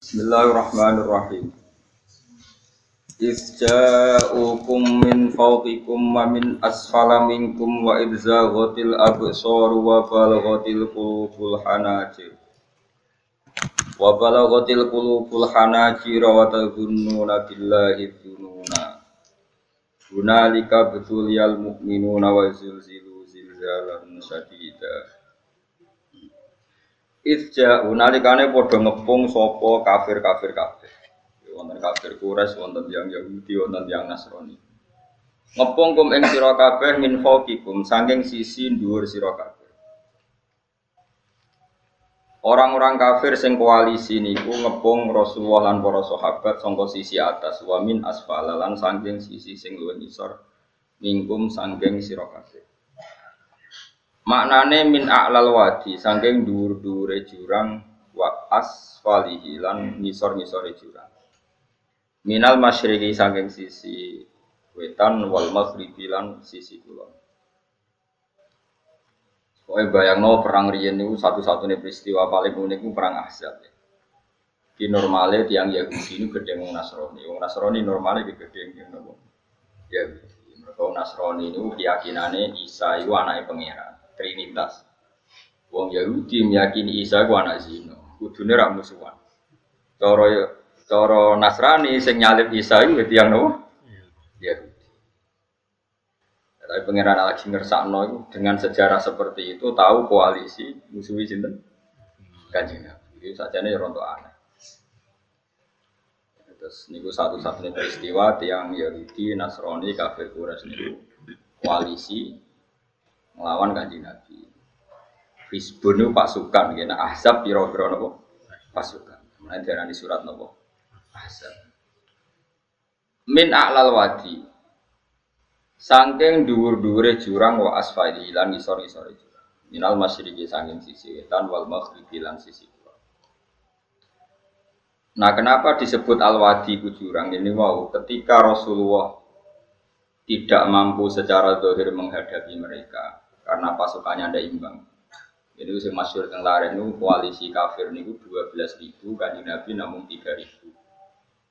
Bismillahirrahmanirrahim. Isja'ukum min fawqikum wa min asfala minkum wa idzaghatil absar wa balaghatil qulubul hanajir. Wa balaghatil qulubul hanajir wa tadhunnuna billahi dhununa. Hunalika betuliyal mu'minuna wa zilzilu zilzalan syadida. Isja unalikane padha ngepung sapa kafir-kafir. Ya, wonten kafir Quraisy, wonten yang Yahudi, wonten yang Nasrani. Ngepung kum ing sira kabeh min fawqikum saking sisi dhuwur sira kabeh. Orang-orang kafir sing koalisi niku ngepung Rasulullah lan para sahabat sangka sisi atas wa min asfala lan saking sisi sing luwih ngisor mingkum saking sira kabeh. Maknane min a'lal wadi saking dhuwur-dhuwure jurang wa asfalihi lan ngisor-ngisore jurang. Minal masyriqi saking sisi wetan wal maghribi lan sisi kulon. Pokoknya bayangno perang riyen niku satu-satunya peristiwa paling unik itu perang Ahzab. Ya. Di normalnya tiang Yahudi ini gede wong Nasrani. Wong Nasrani normalnya gede yang nopo. Ya, mereka Nasrani ini keyakinannya Isa itu anaknya pangeran. Trinitas. Wong Yahudi meyakini Isa ku anak zina, kudune ra musuhan. Cara cara Nasrani sing nyalip Isa iku tiyang nopo? Yahudi. Tapi pangeran lagi ngersakno itu dengan sejarah seperti itu tahu koalisi musuhi sinten? Kanjeng Nabi. Itu sajane rontok aneh. Terus niku satu-satunya peristiwa tiang Yahudi, Nasrani, kafir Quraisy niku koalisi melawan kanji Nabi. Fisbun itu pasukan, gini ahzab piro-piro nopo pasukan. Darah di surat nopo ahzab. Min a'lal wadi. Sangking dhuwur-dhuwure jurang wa asfali lan isor-isor jurang. Minal masyriqi sangking sisi wetan wal maghribi lan sisi kulon. Nah, kenapa disebut al-wadi ku jurang ini wow ketika Rasulullah tidak mampu secara dohir menghadapi mereka karena pasukannya ada imbang. Jadi usia masyur yang lain itu koalisi kafir niku dua belas ribu, kanjeng Nabi namun tiga ribu.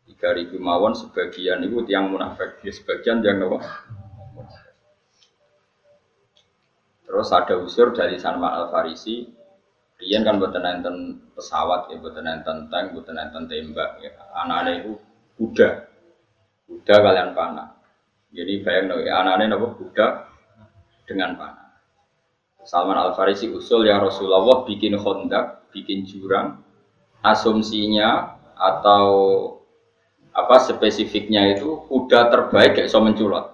Tiga ribu mawon sebagian itu tiang munafik, ya sebagian yang nawa. Terus ada usur dari Salman Al Farisi, Rian kan buatan enten pesawat, ya buatan enten tank, buatan enten tembak. Ya. Anak-anak itu kuda, kuda kalian panah. Jadi bayang ya, anak-anak itu kuda dengan panah. Salman Al Farisi usul ya Rasulullah bikin hondak, bikin jurang, asumsinya atau apa spesifiknya itu kuda terbaik gak bisa menculot,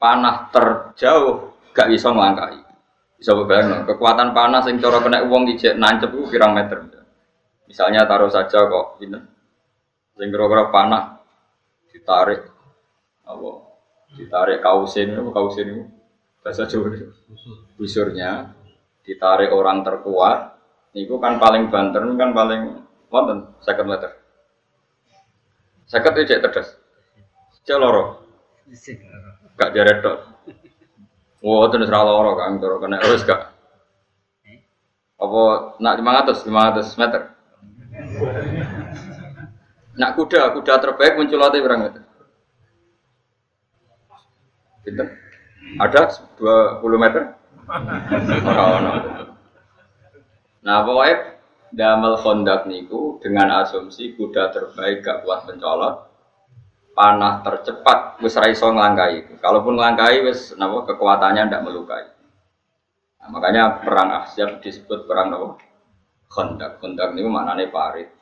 panah terjauh gak bisa melangkahi. Bisa bayangin, kekuatan panas yang cara kena uang di nancep itu pirang meter. Misalnya taruh saja kok, ini, sing kira panah ditarik, apa, ditarik kausin, kausin itu, bahasa Jawa busurnya. Ditarik orang terkuat. Itu kan paling banter kan paling wonten second meter. Second itu cek terdes celoro gak jaret dok Wah, itu nusra loro kan, kalau kena. Terus gak? Apa nak lima ratus, lima ratus meter? Nak kuda, kuda terbaik muncul lagi berapa meter? Pinter? Ada 20 meter? Nah, pokoknya damel kondak niku dengan asumsi kuda terbaik gak kuat mencolot, panah tercepat wis ra iso. Kalaupun nglangkai wis napa kekuatannya ndak melukai. Nah, makanya perang Ahzab disebut perang napa? Kondak. Kondak niku maknane parit.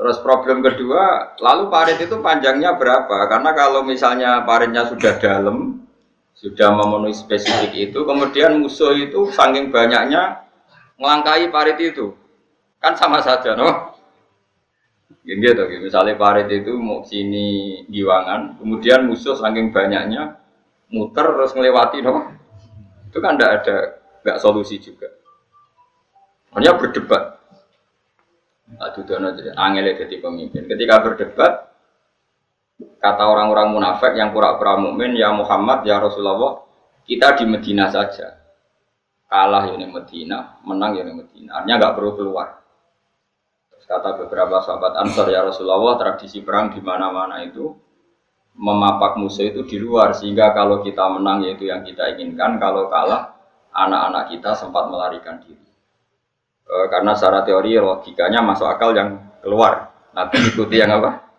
Terus problem kedua, lalu parit itu panjangnya berapa? Karena kalau misalnya paritnya sudah dalam, sudah memenuhi spesifik itu, kemudian musuh itu saking banyaknya melangkai parit itu, kan sama saja, no? Gini gitu, misalnya parit itu mau sini giwangan, kemudian musuh saking banyaknya muter terus melewati, no? Itu kan tidak ada, nggak solusi juga. Hanya berdebat. Aduh, angel jadi pemimpin. Ketika berdebat, kata orang-orang munafik yang pura-pura mukmin ya Muhammad ya Rasulullah kita di Medina saja. Kalah ya di Medina menang ya di Medina. Artinya nggak perlu keluar. Kata beberapa sahabat Ansor ya Rasulullah, tradisi perang di mana-mana itu memapak musuh itu di luar. Sehingga kalau kita menang yaitu yang kita inginkan, kalau kalah anak-anak kita sempat melarikan diri. E, karena secara teori logikanya masuk akal yang keluar, nanti ikuti yang apa?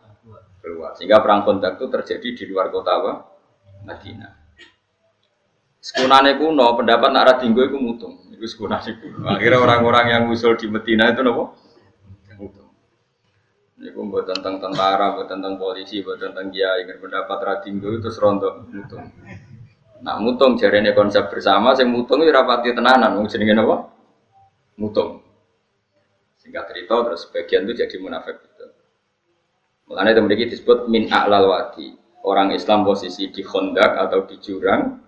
Keluar. Sehingga perang kontak itu terjadi di luar kota apa? Madinah. Sekunane kuno, pendapat nak radinggo itu mutung. Itu sekunane kuno. Akhirnya orang-orang yang usul di Medina itu nopo? Mutung. Pun buat tentang tentara, buat tentang polisi, buat tentang kiai. Pendapat radinggo itu serontok mutung. Nah mutung ini konsep bersama, saya mutung itu rapati tenanan. Mau jenenge apa? Mutung. Singkat cerita terus bagian itu jadi munafik itu. Mulanya itu memiliki disebut min a'lal wadi. Orang Islam posisi di kondak atau di jurang,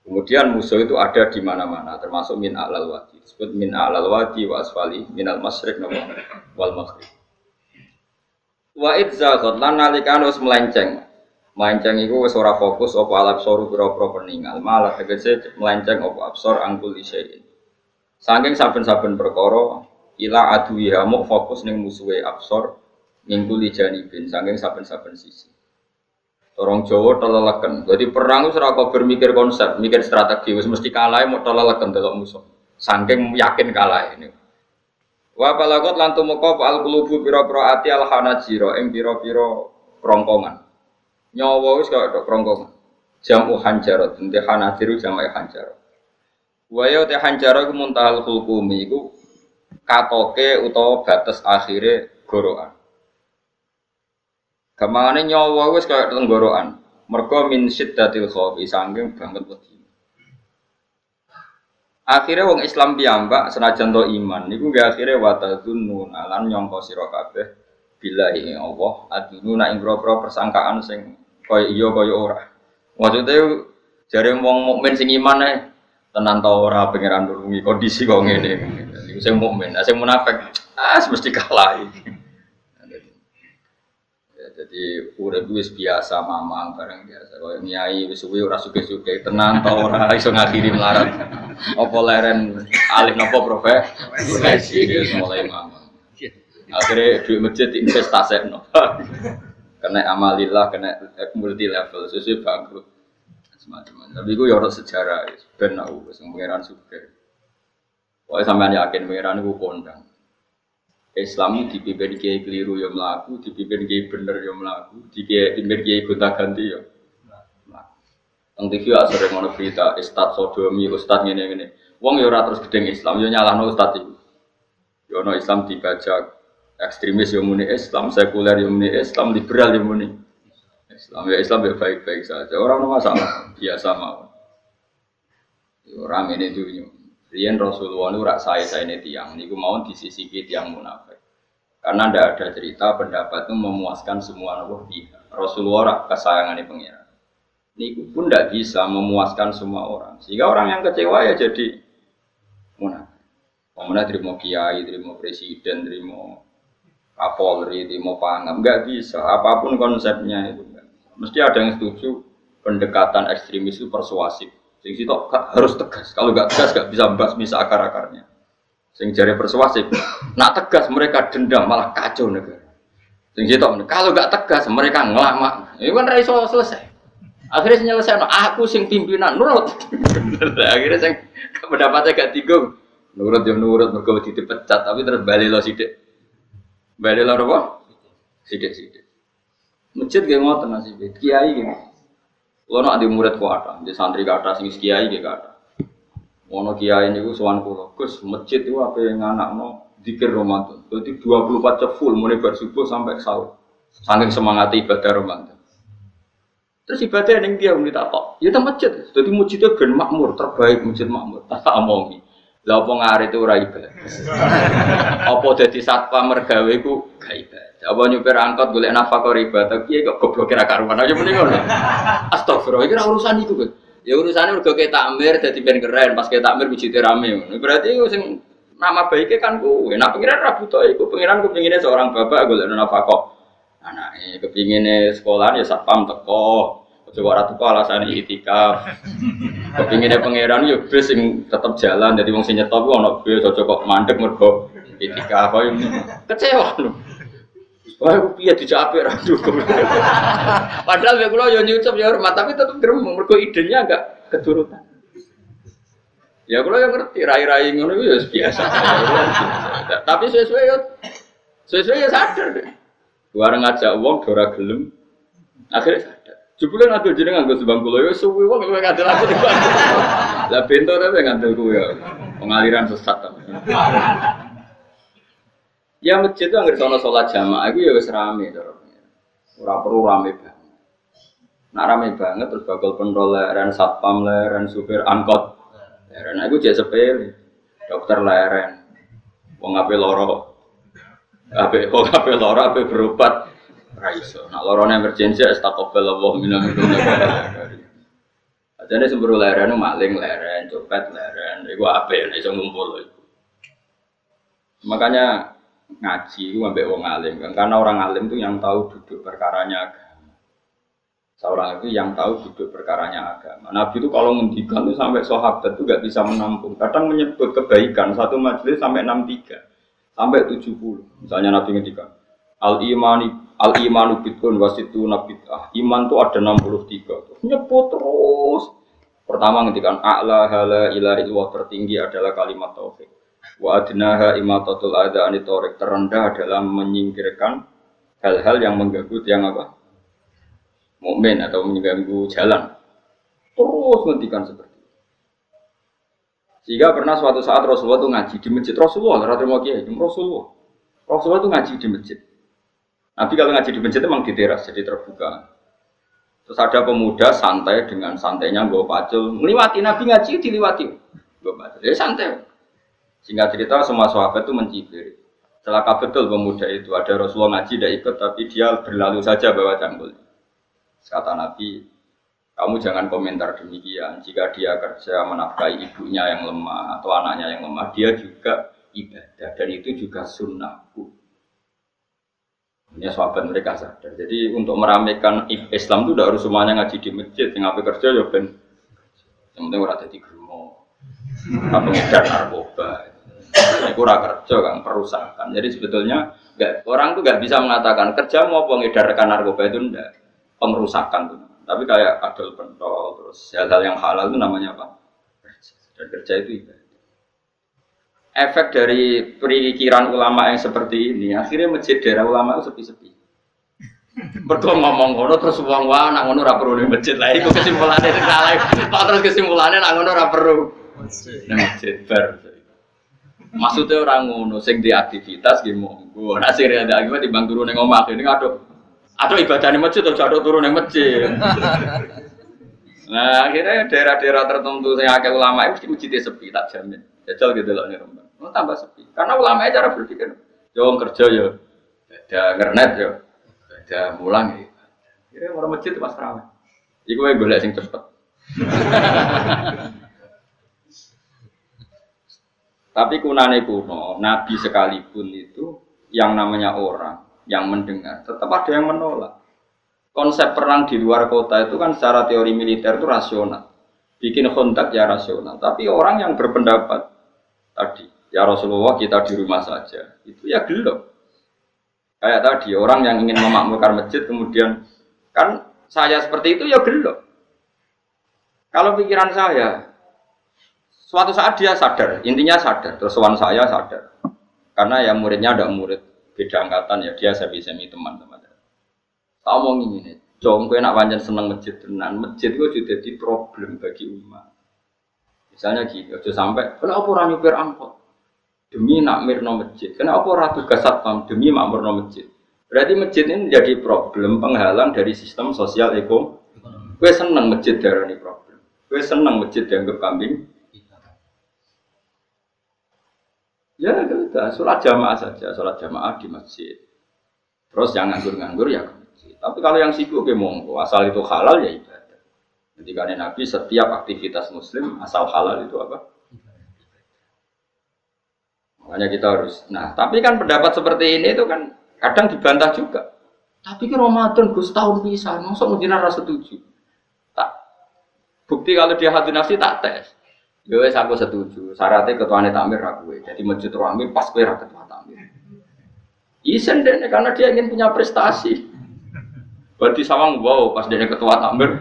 Kemudian musuh itu ada di mana-mana, termasuk min alal wadi. Disebut min alal wadi wa asfali min al masrik wal maghrib. Wa idzaghot lan nalikan wis melenceng. Melenceng iku wis ora fokus apa alap soru pira-pira peninggal, malah tegese melenceng apa absor angkul isyai'in. Saking saben-saben perkara ila aduwiha mu fokus ning musuhe absor mingkuli janibin saking saben-saben sisi. Orang Jawa teleleken. Jadi perang itu seraka bermikir konsep, mikir strategi. Wis mesti kalah mau teleleken delok musuh. Saking yakin kalah ini. Wa balagot lan tumeka al qulubu pira-pira ati al hanajira ing pira-pira krongkongan. Nyawa wis kaya tok krongkongan. Jamu hanjarot, ente hanajiru jamak hanjarot. Wa ya te hanjarot ku muntahal hukumi iku katoke utawa batas akhire gorokan. Gamangane nyawa wis kaya tenggorokan. Mergo min syiddatil khaufi saking banget wedi. Akhirnya wong Islam piyambak senajan to iman niku gak akhirnya watadzunnu lan nyangka sira kabeh billahi Allah adununa ing grogro persangkaan sing kaya iya kaya ora. Maksudnya jare wong mukmin sing iman ae tenan ta ora pangeran nulungi kondisi kok ngene. Iku sing mukmin, sing munafik ah mesti kalah iki. Jadi urip wis biasa mamang bareng biasa. Kaya nyai wis suwe ora suge-suge tenan ta ora iso ngakhiri melarat. Apa leren alih napa profesi wis mulai mamang. Akhirnya duit masjid investasi no. kena amalillah, kena multi level, sesuai bangkrut. Semacam Tapi gue ya sejarah, ben aku, wis pangeran suge. Pokoknya sampean yakin pangeran gue kondang. Islam dipimpin kiai keliru ya melaku, dipimpin kiai bener ya melaku, dipimpin kiai gonta ganti ya. Teng TV sering ngono berita Ustad sodomi, Ustad ngene ngene. Wong ya ora terus gedeng Islam, ya nyalahno Ustad itu. Ya ono Islam dibaca ekstremis ya muni Islam, sekuler ya muni Islam, liberal ya muni Islam. Ya Islam ya baik-baik saja, orang masalah, biasa mau. Ya orang ini dunia. Rian Rasulullah itu rak saya saya ini tiang, niku mau disisipi tiang munafik. Karena tidak ada cerita pendapat itu memuaskan semua nabi pihak. Rasulullah rak kesayangan ini. Niku pun tidak bisa memuaskan semua orang. Sehingga orang yang kecewa ya jadi munafik. Kemudian terima kiai, terima presiden, terima kapolri, terima pangam, nggak bisa. Apa pun konsepnya itu, mesti ada yang setuju pendekatan ekstremis itu persuasif Sing sitok harus tegas. Kalau nggak tegas nggak bisa bisa akar-akarnya. Sing jari persuasif. Nak tegas mereka dendam malah kacau negara. Sing sitok kalau nggak tegas mereka ngelama. Ini kan raiso selesai. Akhirnya selesai. Aku sing pimpinan nurut. Akhirnya sing pendapatnya gak tiga. Nurut yang nurut mereka dipecat tapi terus balik lo sidik. Balik lo apa? Sidik sidik. Masjid gak tenang sih. Kiai gini. Kalau nak di murid kuat, di santri kata sing kiai gitu kata. Mono kiai ini gue sowan kulo, gus masjid itu apa yang anak no dikir Ramadan. Jadi 24 jam full mulai bersubuh sampai sahur. Saking semangat ibadah Ramadan. Terus ibadah yang dia tak tok, ya tempat masjid. Jadi masjidnya ben makmur, terbaik masjid makmur. Tak omongi. Lah apa ngari itu ora ibadah. apa dadi satpam mergawe ku gak ibadah. Apa nyupir angkot golek nafkah ibadah piye kok goblok kira karuan aja mending ngono. Astagfirullah, iki urusan itu kan. Ya urusannya udah kayak takmir jadi ben keren pas kayak takmir biji rame. Berarti sing nama baiknya kan gue. Nah pengiran rabu tuh, iku pengiran kepinginnya seorang bapak golek nafkah. Anaknya kepinginnya sekolah ya satpam teko. Coba ratu kok alasan itikaf. Kepinginnya pangeran ya bis sing tetap jalan. Jadi wong sing nyetop ku ono bis cocok kok mandek mergo ini kecewa loh. Wah, piye dijawab ra dukung. Padahal ya kula yo nyucup ya hormat, tapi tetep gremeng mergo idenya enggak keturutan. Ya kula yang ngerti rai-rai ngono ya biasa. Tapi sesuai yo sesuai ya sadar deh. Bareng ngajak wong ora gelem. Akhirnya sadar. Jebule ngadul jeneng nganggo sebang kula yo suwi wong luwe ngadul aku di Lah bento tapi ngadul ku ya. Pengaliran sesat. Ya masjid itu nggak sono sholat jamaah itu ya wes rame Ora perlu rame banget. Nak rame banget terus bakal pendol leren, satpam leren, supir angkot leren. Aku jadi sepele. Dokter leren. Wong ape loro. Ape kok ape loro ape berobat. Raiso. Nak lorone emergensi astagfirullah minum Jadi semburu leren maling leren, copet leren. Iku ape ya iso ngumpul itu. Makanya ngaji itu ambek wong alim kan. Karena orang alim itu yang tahu duduk perkaranya agama. Seorang itu yang tahu duduk perkaranya agama. Nabi itu kalau ngendikan itu sampai sahabat itu gak bisa menampung. Kadang menyebut kebaikan satu majelis sampai 63 sampai 70 misalnya Nabi ngendikan al imani al imanu bitun wasitu nabitah iman itu ada 63 nyebut terus. Pertama ngendikan a'la hala ilahi tertinggi adalah kalimat tauhid Wa adnaha imatatul adha anitorik terendah adalah menyingkirkan hal-hal yang mengganggu yang apa? Mukmin atau mengganggu jalan. Terus ngendikan seperti itu. Sehingga pernah suatu saat Rasulullah itu ngaji di masjid Rasulullah, mau kiai, Rasulullah. Rasulullah itu ngaji di masjid. Nabi kalau ngaji di masjid memang di teras, jadi terbuka. Terus ada pemuda santai dengan santainya gue pacul, melewati Nabi ngaji diliwati. Gue pacul, ya santai. Singkat cerita semua sahabat itu mencibir. Celaka betul pemuda itu. Ada Rasulullah ngaji tidak ikut tapi dia berlalu saja bawa cangkul. Kata Nabi, kamu jangan komentar demikian. Jika dia kerja menafkahi ibunya yang lemah atau anaknya yang lemah, dia juga ibadah dan itu juga sunnahku. Ini sahabat mereka sadar. Jadi untuk meramaikan Islam itu tidak harus semuanya ngaji di masjid. Yang kerja ya ben. Yang penting orang jadi gerumo atau ngedar narkoba. Ini kurang kerja kan perusahaan. Jadi sebetulnya gak, orang tuh gak bisa mengatakan kerja mau pengedarkan narkoba itu ndak pengerusakan tuh. Tapi kayak adol pentol terus hal-hal yang halal itu namanya apa? Dan kerja itu ibadah. Efek dari perikiran ulama yang seperti ini, akhirnya masjid daerah ulama itu sepi-sepi. Mergo ngomong ngono terus wong wae nak ngono ora perlu ning masjid lah iku kesimpulane sing salah. Pak terus kesimpulane nak ngono ora perlu. Ning masjid bar. Maksudnya orang ngono sing di aktivitas gitu monggo. Nah sing ada akibat timbang turun ning omah ini aduh. Aduh ibadah ning masjid terus aduh turun ning masjid. Nah akhirnya daerah-daerah tertentu yang akeh ulama itu mesti masjid sepi tak jamin. Jajal gitu loh nih Rembang. Oh, tambah sepi. Karena ulama cara berpikir, jauh kerja ya, ada ngernet ya, ada mulang ya. Kira orang masjid itu mas ramai. Iku yang boleh sing cepet. Tapi kunane kuno, Nabi sekalipun itu yang namanya orang yang mendengar, tetap ada yang menolak. Konsep perang di luar kota itu kan secara teori militer itu rasional. Bikin kontak ya rasional. Tapi orang yang berpendapat tadi, ya Rasulullah kita di rumah saja, itu ya gelap. Kayak tadi, orang yang ingin memakmurkan masjid kemudian, kan saya seperti itu ya gelap. Kalau pikiran saya, Suatu saat dia sadar, intinya sadar, terus kawan saya sadar. Karena yang muridnya ada murid beda angkatan ya, dia semi-semi teman-teman. Tak omong ini, jom gue nak panjang seneng masjid tenan, masjid gue juga jadi problem bagi umat. Misalnya gini, aja sampai, kenapa orang nyupir angkot? Demi nak mirno masjid, kenapa orang tugas satpam demi makmurno masjid? Berarti masjid ini menjadi problem penghalang dari sistem sosial ekonomi. Gue seneng masjid darah ini problem. Gue seneng masjid dianggap kambing, Ya sudah, sholat jamaah saja, sholat jamaah di masjid. Terus yang nganggur-nganggur ya ke masjid. Tapi kalau yang sibuk ya monggo, asal itu halal ya ibadah. Jadi karena Nabi setiap aktivitas Muslim asal halal itu apa? Makanya kita harus. Nah, tapi kan pendapat seperti ini itu kan kadang dibantah juga. Tapi kan Ramadan Gus tahun bisa, masa mungkin rasa setuju. Tak bukti kalau dia hati nafsi tak tes. Ya wes aku setuju. Syaratnya ketuane takmir aku. Jadi masjid rame pas kowe ra ketua takmir. Isen deh karena dia ingin punya prestasi. Berarti sawang wow pas dia ketua takmir.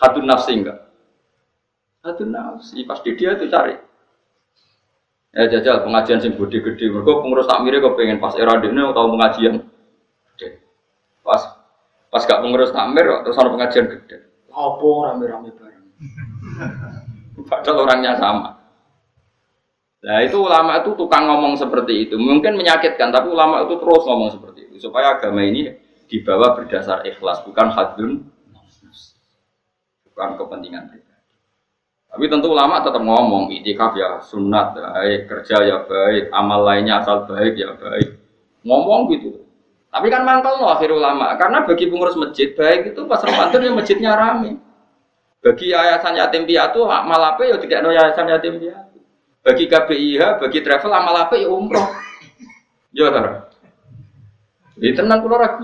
Hatun nafsi enggak? Hatun nafsi pasti dia itu cari. Ya jajal pengajian sing gede-gede. Mereka pengurus takmir kok pengen pas era ini atau pengajian. Gede. Pas pas gak pengurus takmir terus ada pengajian gede. Apa rame-rame bareng. Padahal orangnya sama. Nah itu ulama itu tukang ngomong seperti itu. Mungkin menyakitkan, tapi ulama itu terus ngomong seperti itu. Supaya agama ini dibawa berdasar ikhlas, bukan hadun, bukan kepentingan pribadi. Tapi tentu ulama tetap ngomong, itikaf ya sunat, baik, kerja ya baik, amal lainnya asal baik ya baik. Ngomong gitu. Tapi kan mangkal loh akhir ulama, karena bagi pengurus masjid baik itu pas Ramadan ya masjidnya rame. Bagi yayasan yatim piatu amal apa ya tidak ada yayasan yatim piatu. Bagi KBIH, bagi travel amal apa ya umroh. Ya kan? Di tenang pulau ragu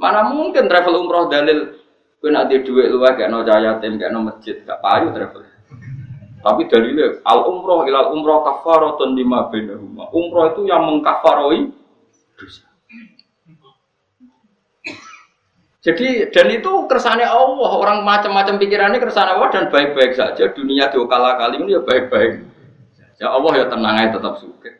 Mana mungkin travel umroh dalil kau nanti duit lu kayak no yatim kayak no masjid gak payu travel. Tapi dalilnya al umroh ilal umroh kafaratun lima rumah. Umroh itu yang mengkafaroi dosa. Jadi dan itu kersane Allah, orang macam-macam pikirannya kersane Allah dan baik-baik saja. Dunia diokala kali ini ya baik-baik. Ya Allah ya tenang aja tetap suka.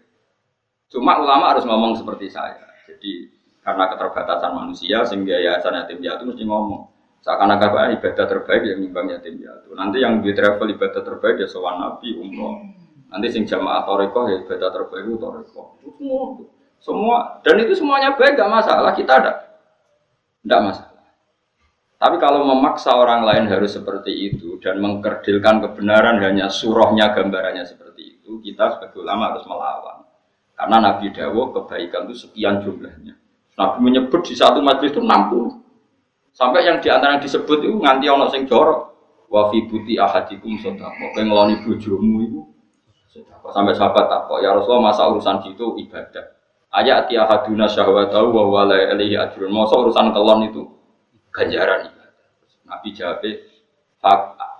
Cuma ulama harus ngomong seperti saya. Jadi karena keterbatasan manusia sehingga yayasan yatim piatu mesti ngomong. Seakan-akan ibadah terbaik yang nimbang yatim piatu. Nanti yang di travel ibadah terbaik ya sowan nabi umroh. Nanti sing jamaah toriko ya ibadah terbaik itu toriko. Semua, semua dan itu semuanya baik gak masalah. Kita ada, tidak masalah. Tapi kalau memaksa orang lain harus seperti itu dan mengkerdilkan kebenaran hanya surahnya gambarannya seperti itu, kita sebagai ulama harus melawan. Karena Nabi Dawo kebaikan itu sekian jumlahnya. Nabi menyebut di satu majlis itu 60. Sampai yang di antara yang disebut itu nganti ono sing jorok. Wa fi buti ahadikum sedekah. Kowe ngeloni bojomu itu Sampai sahabat takok, ya Rasulullah masa urusan gitu ibadah. Ayat ti ahaduna syahwatahu wa wala ilaihi ajrun. Masa urusan kelon itu ganjaran ibadah. Nabi jawab,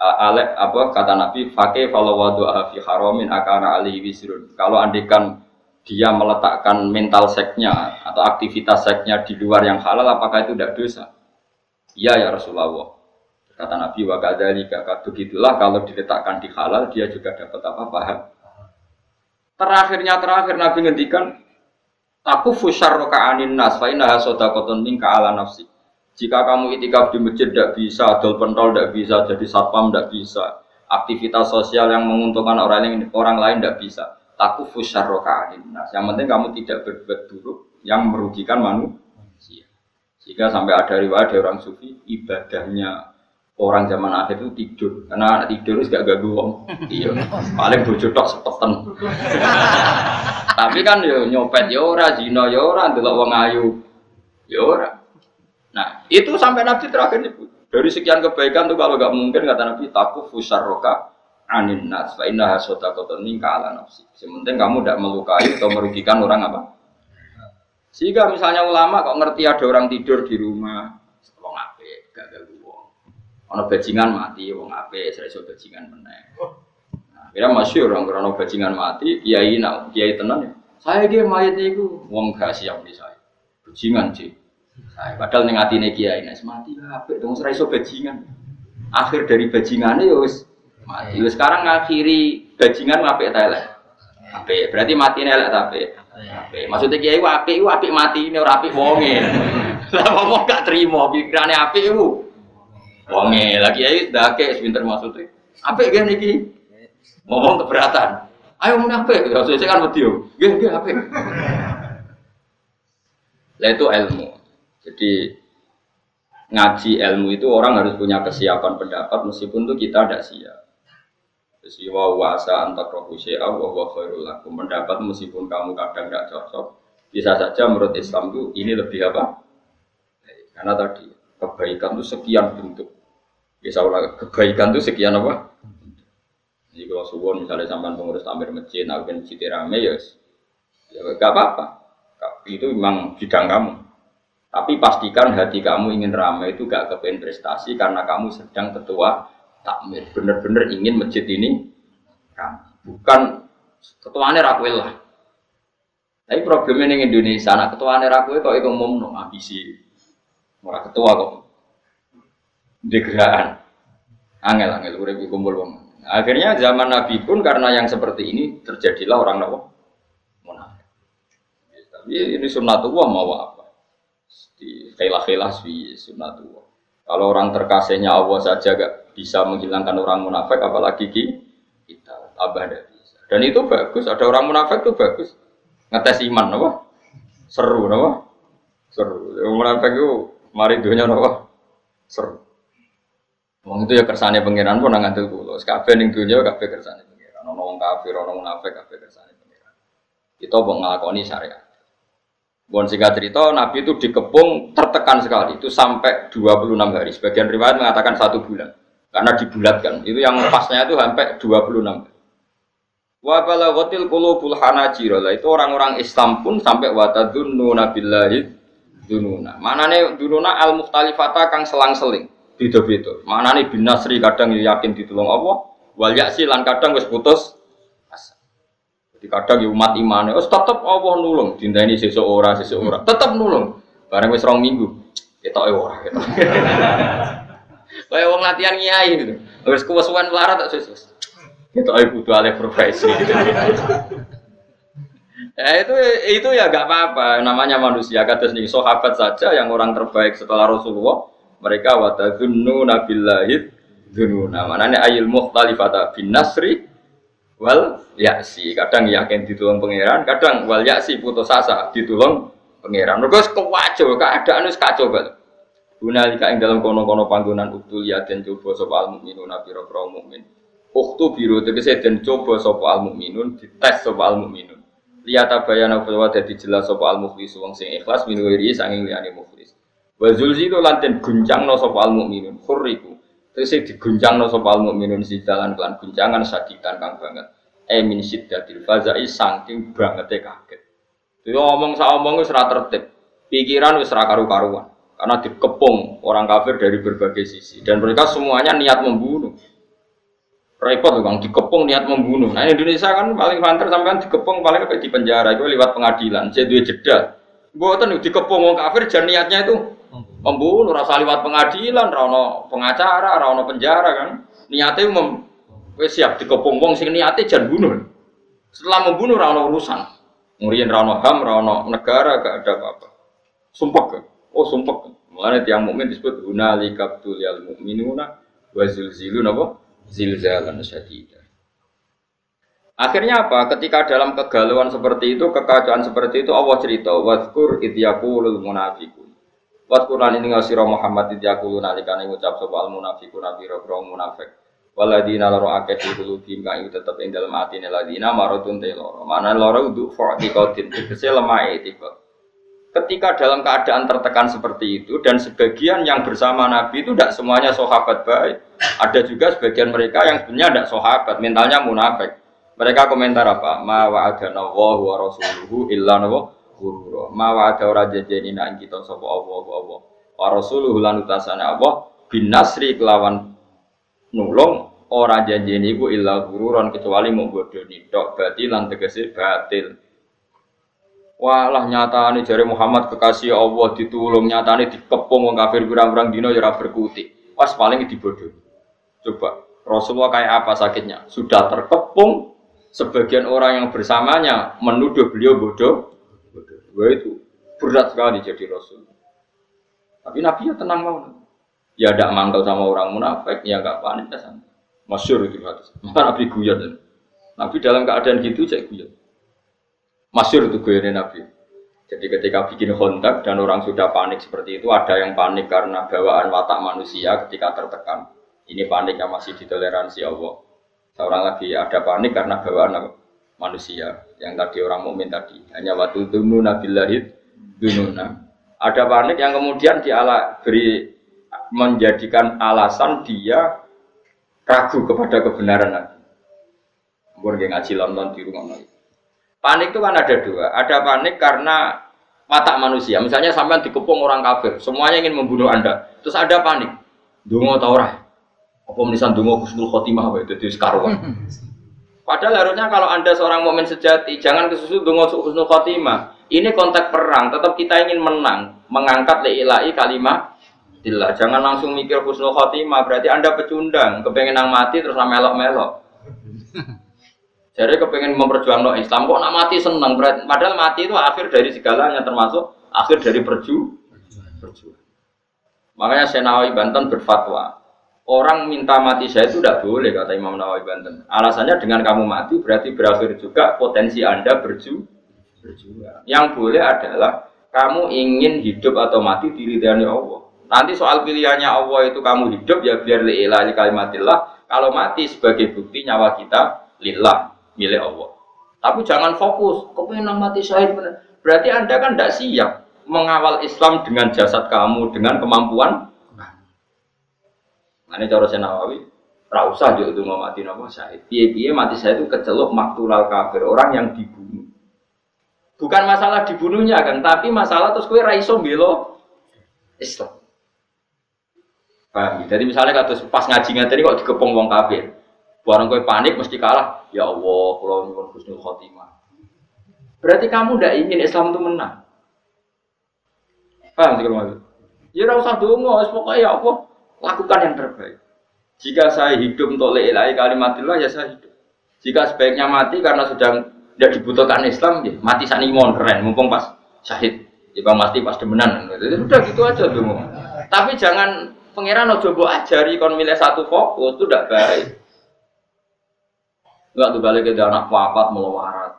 Alek apa kata Nabi, fakih kalau wadu fi haramin akana alihi wisrun. Kalau andikan dia meletakkan mental seknya atau aktivitas seknya di luar yang halal, apakah itu tidak dosa? Iya ya Rasulullah. Kata Nabi wa kadzalika begitulah kalau diletakkan di halal dia juga dapat apa paham. Terakhirnya terakhir Nabi ngendikan aku fusyarroka anin nas fa innaha sadaqatun ala nafsi. Jika kamu itikaf di masjid tidak bisa, dol pentol tidak bisa, jadi satpam tidak bisa, aktivitas sosial yang menguntungkan orang lain orang lain tidak bisa. Taku fusyarroka nah, Yang penting kamu tidak berbuat buruk yang merugikan manusia. Jika sampai ada riwayat dari orang sufi, ibadahnya orang zaman akhir itu tidur. Karena tidur itu gak ganggu om iya. Paling bojo tok sepetan tapi kan yo nyopet yo ora zina yo ora ndelok wong ayu yo ora Nah, itu sampai Nabi terakhir nyebut. Dari sekian kebaikan tuh kalau nggak mungkin kata Nabi takut fusarroka anin nas fa inna hasota koton ala nafsi. Sementing kamu tidak melukai atau merugikan orang apa. Sehingga misalnya ulama kok ngerti ada orang tidur di rumah, wong ape, gak ada wong. Ono bajingan mati, wong ape, serasa bajingan meneng. Nah, kira masih orang karena bajingan mati, kiai nak kiai tenan ya. Saya dia mayat itu, wong gak siap di saya. Bajingan sih. Nah, padahal ning atine kiai nek mati apik dong ora iso bajingan. Akhir dari bajingane ya wis mati. Wis sekarang ngakhiri bajingan apik ta elek. Apik, berarti mati elek ta apik. Apik. Maksudnya kiai ku apik ku apik mati ini ora apik wonge. Lah ngomong gak trimo pikirane apik ku. Wonge, lah kiai ndake pinter maksudnya. Apik gen iki. Ngomong keberatan. Ayo mun apik, ya saya kan wedi yo. Nggih, nggih apik. Lah itu ilmu. Jadi ngaji ilmu itu orang harus punya kesiapan pendapat meskipun itu kita tidak siap. Jadi wa wasa antak rohu wa wa khairul. Pendapat meskipun kamu kadang tidak cocok, bisa saja menurut Islam itu ini lebih apa? Karena tadi kebaikan itu sekian bentuk. Bisa ulang kebaikan itu sekian apa? Jadi kalau suwon misalnya sampai pengurus tamir masjid, nah masjid rame ya, ya gak apa-apa. Itu memang bidang kamu. Tapi pastikan hati kamu ingin ramai itu gak kepengen prestasi karena kamu sedang ketua takmir, bener-bener ingin masjid ini ramai. Bukan ketuanya rakwil lah. Tapi problemnya di Indonesia, anak ketuanya rakwil kok itu umum no ambisi. Orang ketua kok degraan. Angel angel urip kumpul wong. Akhirnya zaman Nabi pun karena yang seperti ini terjadilah orang munafik. Tapi ini sunnatullah mau apa? Di khailah-khailah sih sunnatullah. Kalau orang terkasihnya Allah saja gak bisa menghilangkan orang munafik, apalagi kita tambah tidak bisa. Dan itu bagus. Ada orang munafik itu bagus. Ngetes iman, apa? Seru, apa? Seru. Yang munafik itu mari dunia, apa? Seru. Wong itu ya kersane pangeran pun nang ngandel kula. Kabeh ning donya kabeh kersane pangeran. Ana wong kafir, ana munafik kabeh kersane pangeran. Kita mau nglakoni syariat. Bon singkat cerita, Nabi itu dikepung tertekan sekali, itu sampai 26 hari. Sebagian riwayat mengatakan satu bulan, karena dibulatkan. Itu yang pasnya itu sampai 26 hari. Wa balaghatil qulubul hanajir. Itu orang-orang Islam pun sampai watadunnu billahi dununa. Manane dununa al mukhtalifata kang selang-seling beda-beda. Maknane bin Nasri kadang yakin ditulung Allah, wal yaksi lan kadang wis putus. Jadi kadang ya umat imane, wis tetep Allah nulung, dinteni sesuk ora sesuk ora, tetep nulung. Bareng wis minggu, ketoke ora ketok. Kayak wong latihan kiai gitu. Wis kuwesuan melarat tak sus. Ketoke kudu alih profesi. Ya itu itu ya gak apa-apa namanya manusia kata nih sahabat saja yang orang terbaik setelah Rasulullah mereka watadzunnu nabillahid dzununa manane ayil mukhtalifata bin nasri wal yaksi kadang yakin ditulung pangeran kadang wal yaksi putus asa ditulung pangeran mergo kewajo keadaan wis kacau banget Gunalika ing dalam kono-kono panggonan uktul ya den coba sapa al mukminun pira-pira mukmin. Uktu biru tegese den coba sapa al mukminun dites sapa al mukminun. Liyata bayana wa dadi jelas sapa al mukhlis wong sing ikhlas min wiri sanging liyane mukhlis. Wa zulzilu lanten guncangno sapa al mukminun khurriku. Terus diguncangno sapa al mukminun sidalan kelan guncangan saditan kang banget. E min siddatil fazai saking bangete kaget. Itu ngomong sak omong ora tertib. Pikiran wis ora karu-karuan. Karena dikepung orang kafir dari berbagai sisi dan mereka semuanya niat membunuh. Repot bang, dikepung niat membunuh. Nah Indonesia kan paling banter sampean dikepung paling kayak di penjara itu lewat pengadilan. Jadi dua jeda. Buatan dikepung orang kafir dan niatnya itu membunuh rasa lewat pengadilan rano pengacara rano penjara kan? Niatnya mem siap dikepung wong sing niatnya jangan bunuh. Setelah membunuh rano urusan. Ngurian rano ham rano negara gak ada apa-apa. Sumpah kan oh sumpah kan mulanya tiang mukmin disebut hunali kaptul yal mukminuna wa zilzilun apa? Zilzalan syadida. Akhirnya apa? Ketika dalam kegalauan seperti itu, kekacauan seperti itu, Allah cerita, Wadkur idyaqulul munafiqun Wat Quran ini ngasih Muhammad di aku nalikane ngucap soal munafiku nabi roh munafik. Waladina loro akeh di kulubim kang tetep ing dalem atine ladina marotun te loro. Mana loro untuk fa'tiqatin tegese lemah etikot. Ketika dalam keadaan tertekan seperti itu dan sebagian yang bersama Nabi itu tidak semuanya sahabat baik. Ada juga sebagian mereka yang sebenarnya tidak sahabat, mentalnya munafik. Mereka komentar apa? Ma wa'adana wa rasuluhu illa nawa gurura. Mawa ada ora jajeni nak kita sapa Allah Allah. Wa rasuluhu lan utasane Allah bin nasri kelawan nulung ora janjeni iku illa gururan kecuali mau bodoni tok batil lan tegese batil. Walah nyatane jare Muhammad kekasih Allah ditulung nyatane dikepung wong kafir kurang-kurang dino ya berkutik. Pas paling dibodohi. Coba Rasulullah kayak apa sakitnya? Sudah terkepung, sebagian orang yang bersamanya menuduh beliau bodoh, Wah itu berat sekali jadi rasul. Tapi Nabi ya tenang mau. Ya tidak mangkal sama orang munafik, ya nggak panik ya sama. Masyur itu hadis. Nabi guyon. Nabi dalam keadaan gitu saya guyon. Masyur itu guyon Nabi. Jadi ketika bikin kontak dan orang sudah panik seperti itu, ada yang panik karena bawaan watak manusia ketika tertekan. Ini panik yang masih ditoleransi Allah. Seorang lagi ada panik karena bawaan? Manusia yang tadi orang mukmin tadi hanya waktu dunu nabilahid dununa ada panik yang kemudian diala beri menjadikan alasan dia ragu kepada kebenaran Nabi. Mungkin ngaji London di rumah Nabi. Panik itu kan ada dua. Ada panik karena watak manusia. Misalnya sampai dikepung orang kafir, semuanya ingin membunuh Anda. Terus ada panik. Dungo tau Apa menisan dungo husnul khotimah wae dadi sekaruan. Padahal harusnya kalau anda seorang mukmin sejati, jangan kesusu dungo husnul khotimah. Ini konteks perang, tetap kita ingin menang, mengangkat leilai kalimat Dillah. Jangan langsung mikir husnul khotimah, berarti anda pecundang, kepengen nang mati terus melok-melok. Jadi kepengen memperjuangkan Islam kok nak mati seneng, berarti padahal mati itu akhir dari segalanya termasuk akhir dari perju perjuangan. Makanya saya Nawawi Banten berfatwa, orang minta mati saya itu tidak boleh kata Imam Nawawi Banten. Alasannya dengan kamu mati berarti berakhir juga potensi anda berju berjuang. Yang boleh adalah kamu ingin hidup atau mati diridhani Allah. Nanti soal pilihannya Allah itu kamu hidup ya biar li'ilah kalimatillah. Kalau mati sebagai bukti nyawa kita lillah milik Allah. Tapi jangan fokus, kepengen mati syahid Berarti anda kan tidak siap mengawal Islam dengan jasad kamu, dengan kemampuan ini cara Nawawi, usah juga itu mati nopo syahid. Piye-piye mati saya itu kecelok maktulal kafir, orang yang dibunuh. Bukan masalah dibunuhnya kan, tapi masalah terus kue raiso belo Islam. Paham? Jadi misalnya kata pas ngaji tadi kok dikepung wong kafir. Barang kue panik mesti kalah. Ya Allah, kalau nyuwun husnul khotimah. Berarti kamu tidak ingin Islam itu menang. Paham sih kalau Ya ora usah dongo, pokoknya ya apa? Lakukan yang terbaik. Jika saya hidup untuk leilai kalimatillah ya saya hidup. Jika sebaiknya mati karena sudah tidak dibutuhkan Islam, ya mati sani mon keren, mumpung pas syahid. Ya bang mati pas demenan. Jadi udah gitu aja tuh. Tapi jangan pangeran ojo mbok ajari kon milih satu fokus itu tidak baik. Enggak tuh balik ke anak papat melawarat.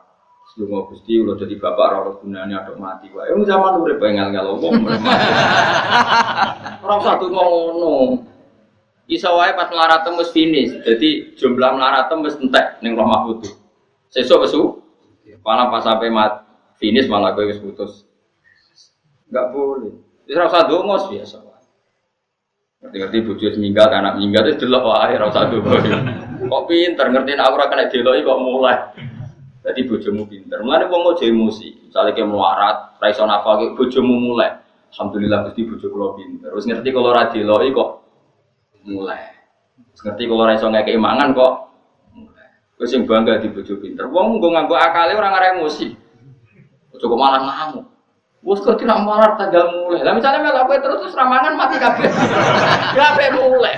Sebelum gusti udah jadi bapak rawat gunanya ada mati. Wah, yang zaman udah pengen kalau ngomong. Orang satu ngono. Iso wae pas melarat tembus finish. Jadi jumlah melarat tembus entek ning Roh Mahfud. Sesuk kesu. Malah pas sampai mat finish malah kowe wis putus. Enggak boleh. Wis ora usah biasa. Ngerti-ngerti bojo meninggal, anak meninggal itu delok wae ora usah dongo. Kok pinter ngerti aku ora kena deloki kok mulai. Jadi bojomu pinter. Mulane wong ojo emosi. Misalnya kayak melarat, ra iso nafal bojomu mulai. Alhamdulillah Gusti bojo kula pinter. Terus ngerti kalau ra diloki kok mulai. Terus ngerti kalau ra iso ngekeki kok mulai. Terus sing bangga di bojo pinter. Wong nggo nganggo akale ora ngare emosi. Ojo kok malah ngamuk. Wes kok tidak marah tanggal mulai. Lah misalnya melu kowe terus terus ramangan mati kabeh. Kabeh mulai.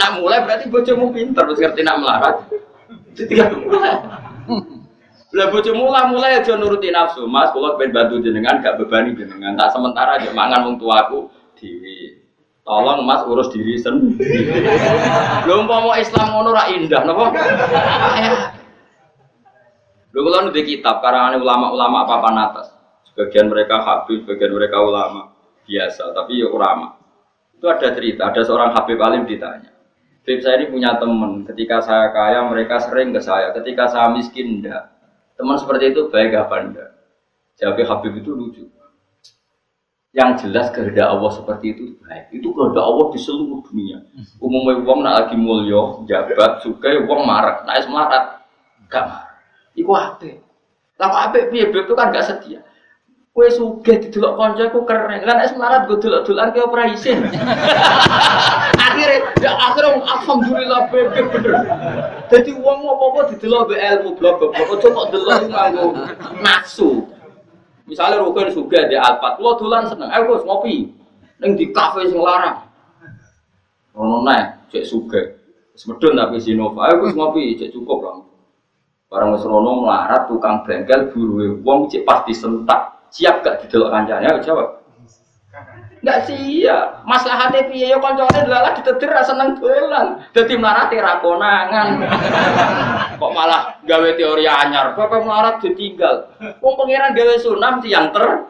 Nah mulai berarti bojomu pinter terus ngerti nak melarat. Tidak mulai. Lah bojo mula mulai aja nuruti nafsu, Mas, kula pengen bantu jenengan gak bebani jenengan. Tak sementara aja mangan wong tuaku dhewe. Tolong Mas urus diri sendiri. Lho mau Islam ngono ra indah napa? Lho kula nulis kitab karangan ulama-ulama papan atas. Sebagian mereka habib, sebagian mereka ulama biasa, tapi ya ulama. Itu ada cerita, ada seorang habib alim ditanya. Habib saya ini punya teman, ketika saya kaya mereka sering ke saya, ketika saya miskin enggak. Teman seperti itu baik apa enggak? Jawab Habib itu lucu. Yang jelas kehendak Allah seperti itu baik. Itu kehendak Allah di seluruh dunia. Umumnya uang nak lagi mulio, jabat, suka, uang marah, naik semarat, gak marah. Iku apa? Lah apa? Piye itu kan gak setia. Kue suge di delok konco aku keren. Kan es melarat gue delok dolan ke ora isin. akhirnya ya akhirnya alhamdulillah bebe bener. Jadi uang mau apa di delok be ilmu blok. Ojo kok delok nganggo nafsu. Misalnya rukun suge di alpat, lo dolan seneng. Ayo Gus ngopi. Ning di kafe sing larang. Ono nae cek suge. Semedun tapi Sinova. Ayo Gus ngopi, cek cukup lah. Barang wis rono melarat tukang bengkel buruwe wong cek pasti sentak siap gak didelok kancane ayo jawab Enggak siap. Maslahate piye yo kancane delalah ditetir ra seneng dolan. Dadi mlarate ra konangan. Kok malah gawe teori anyar. Kok melarat ditinggal. Wong pangeran gawe sunam yang ter.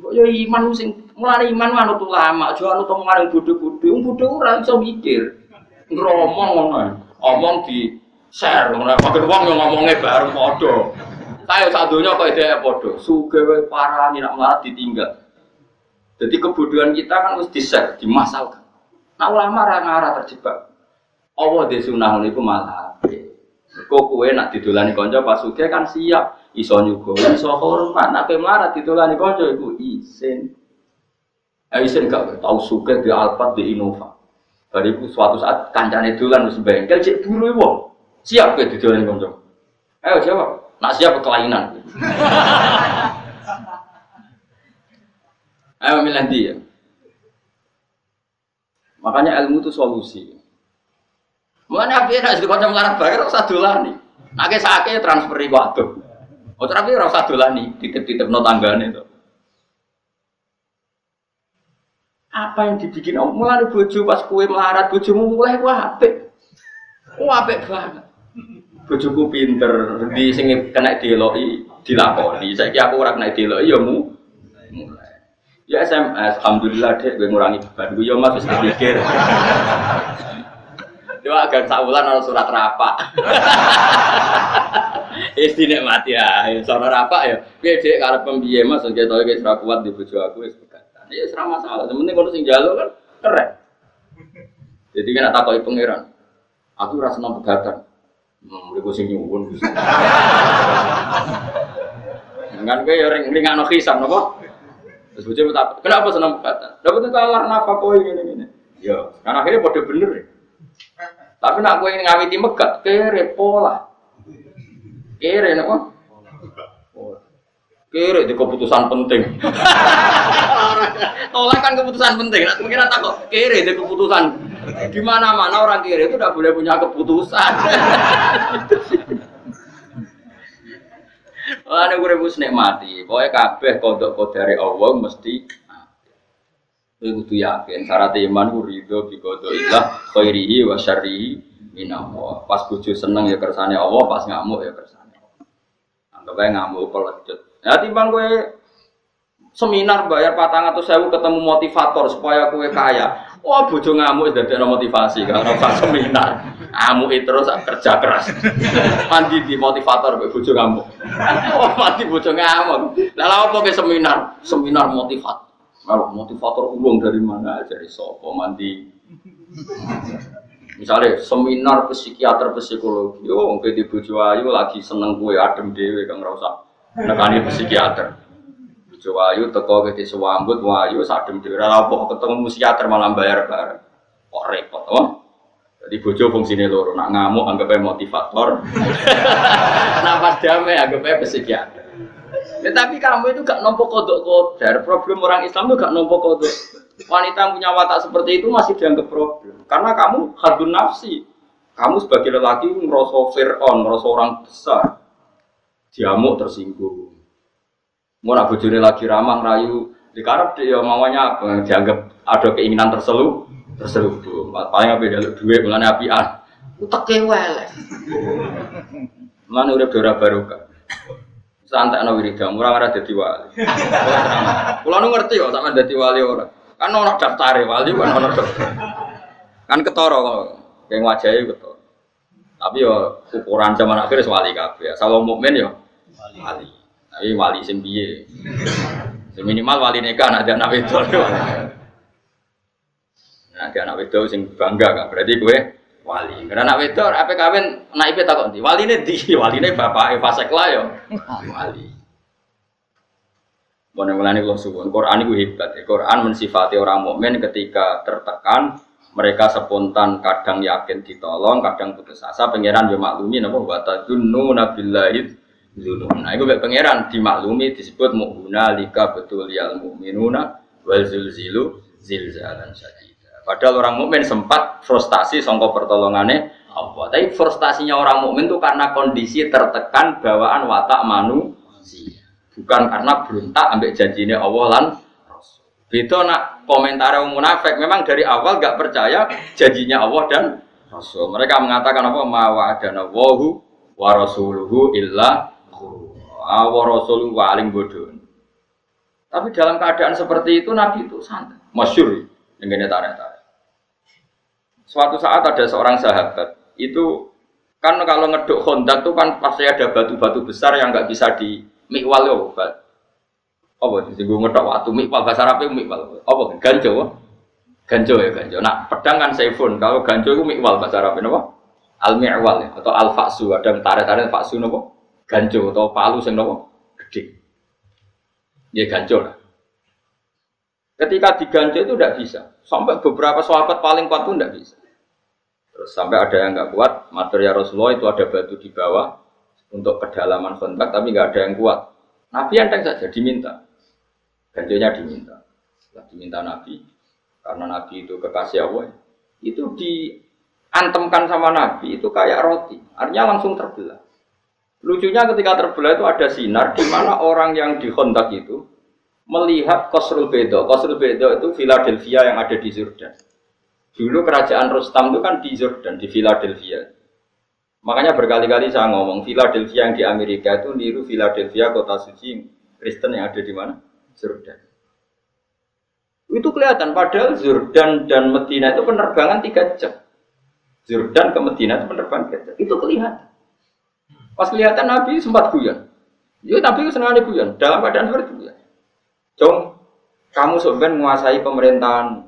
Kok yo iman sing mulane iman manut ulama, aja anut omongan bodho-bodho. Wong bodho ora iso mikir. Ngromong ngono. Omong di share ngono. Makin wong yo ngomongnya bareng padha. Kayak sak donya kok ide padha. Sugih parah nak melarat ditinggal. Jadi kebodohan kita kan harus di-share, dimasalkan. Nah ulama ra ngarah terjebak. Allah di sunah niku malah Kok kowe nak didolani kanca pas kan siap iso nyugo, iso hormat. Nak kowe melarat didolani kanca iku isin. Aisyah gak tahu suka di Alphard di Innova. Bariku suatu saat kancane dolan wis bengkel cek buru wong. Siap ke didolen kanca. Ayo jawab. Nak siap kelainan. Ayo milih dia. Makanya ilmu itu solusi. Mana apa ya? Nasi kau melarat bayar rasa dolani. Nake sakit transferi waktu. Oh tapi rasa dolani titip-titip no tanggane itu. Apa yang dibikin om mulai bojo pas kue melarat bojomu mulai wah apik. Wah apik banget. Bojoku pinter di sini kena diloi dilakoni. Saya kira aku orang kena diloi ya mu. Ya SMS, alhamdulillah deh gue ngurangi beban gue ya mas bisa pikir. Doa agar saulan harus surat rapak. Isti nek mati ya, surat rapak ya. Piye dek karep pembiye mas nggih to iki ora kuat di bojo aku wis pegatan. Ya ora masalah, sementing kono sing njaluk kan keren. Jadi kan tak takoki pangeran. Aku ora seneng pegatan. Hmm, gue sing nyuwun. Kan kowe ya ring ringano kisah napa? Terus bocah tak, kenapa senang kata? Dapat kalah nafkah ini ini. Ya, kan akhirnya pada bener. Ya. Tapi nak gue ngawiti megat, kere pola. Kere napa? Kere di keputusan penting. Tolak kan keputusan penting. Nak mungkin tak kok kere di keputusan. Di mana-mana orang kere itu tidak boleh punya keputusan. Wah, ini gue rebus nikmati. Pokoknya kabeh kodok kodari Allah mesti Kowe kudu yakin syarat iman ku ridho bi ilah khairihi wa syarrihi minallah. Pas bojo seneng ya kersane Allah, pas ngamuk ya kersane Allah. Anggap ae ngamuk pelecut. Ya timbang kowe seminar bayar patang atau sewu ketemu motivator supaya kue kaya. Wah bojo ngamuk sudah motivasi karena pas seminar. Ngamuk terus kerja keras. Mandi di motivator bojo ngamuk. Wah mandi bojo ngamuk. Lalu apa ke seminar? Seminar motivator. Kalau motivator ulung dari mana aja sopo mandi. Misalnya seminar psikiater psikologi, oh di bojo ayu lagi seneng kue adem dewe kang rasa nekani psikiater. Bojo ayu teko ke desa wambut wayu sadem dewe apa ketemu psikiater malam bayar bareng. Kok repot, oh? Jadi bojo fungsinya loro, nak ngamuk anggapnya motivator, nak pas damai anggapnya psikiater. Ya, tapi kamu itu gak nompo kodok kodar. Problem orang Islam itu gak nompo kodok. Wanita punya watak seperti itu masih dianggap problem. Karena kamu hadun nafsi. Kamu sebagai lelaki merasa fir'on, merasa orang besar. Diamuk tersinggung. Mau nak bojone lagi ramah rayu, dikarep dia maunya apa? Dianggap ada keinginan terselu, terselubung. Paling apa dia duit mengenai apian. Utek kewel. Mana udah dora barokah santai no wiridan, murah ada jadi wali. Kalau nu ngerti kok sama jadi wali orang. Kan orang daftar wali kan orang daftar. Kan ketoro kok, yang wajahnya ketoro. Tapi yo ukuran zaman akhir wali kafe. Kalau mukmin yo wali. Tapi wali sing piye? Minimal wali nikah ada anak itu. Nah, ada anak itu sing bangga kan. Berarti gue wali. Karena anak wedok apa kawin naibe takut di wali ini di wali ini bapak Eva Sekla yo wali. Mana mulai kalau suwun Quran itu hebat. Quran mensifati orang mukmin ketika tertekan mereka spontan kadang yakin ditolong, kadang putus asa. Pangeran yo maklumi napa wa tadunnu nabillahi zulum. Nah, itu pangeran dimaklumi disebut mu'una lika betul yal mu'minuna wal zulzilu zilzalan saja. Padahal orang mukmin sempat frustasi songko pertolongannya Allah. Tapi frustasinya orang mukmin itu karena kondisi tertekan bawaan watak manusia, bukan karena berontak ambek janjinya Allah lan Beda nak komentar yang munafik memang dari awal gak percaya janjinya Allah dan Rasul. Mereka mengatakan apa? Ma wa'adana wahu wa rasuluhu illa wa rasuluhu wa alim bodoh. Tapi dalam keadaan seperti itu Nabi itu santai. Masyur dengan tarik Suatu saat ada seorang sahabat itu kan kalau ngeduk honda tuh kan pasti ada batu-batu besar yang nggak bisa di mikwal ya apa sih? Gue ngedok waktu mikwal bahasa Arab itu mikwal. Apa? Ganjo ganjo ya ganjo nah pedang kan seifun kalau ganjo itu mikwal bahasa Arab apa? Al mikwal ya atau al faksu ada tarik-tarik faksu nopo ganjo atau palu sing nopo gede ya ganjo lah Ketika diganti itu tidak bisa. Sampai beberapa sahabat paling kuat pun tidak bisa. Terus sampai ada yang nggak kuat, material Rasulullah itu ada batu di bawah untuk kedalaman kontak, tapi nggak ada yang kuat. Nabi enteng saja diminta, gantinya diminta. Setelah diminta Nabi, karena Nabi itu kekasih Allah, itu diantemkan sama Nabi itu kayak roti, artinya langsung terbelah. Lucunya ketika terbelah itu ada sinar di mana orang yang di kontak itu melihat Kosrul Bedo. Kosrul Bedo itu Philadelphia yang ada di Jordan. Dulu kerajaan Rustam itu kan di Jordan, di Philadelphia. Makanya berkali-kali saya ngomong, Philadelphia yang di Amerika itu niru Philadelphia kota suci Kristen yang ada di mana? Jordan. Itu kelihatan, padahal Jordan dan Medina itu penerbangan tiga jam. Jordan ke Medina itu penerbangan tiga jam. Itu kelihatan. Pas kelihatan Nabi sempat guyon. Ya itu senang guyon, dalam keadaan seperti itu ya. Jom, kamu sebenarnya menguasai pemerintahan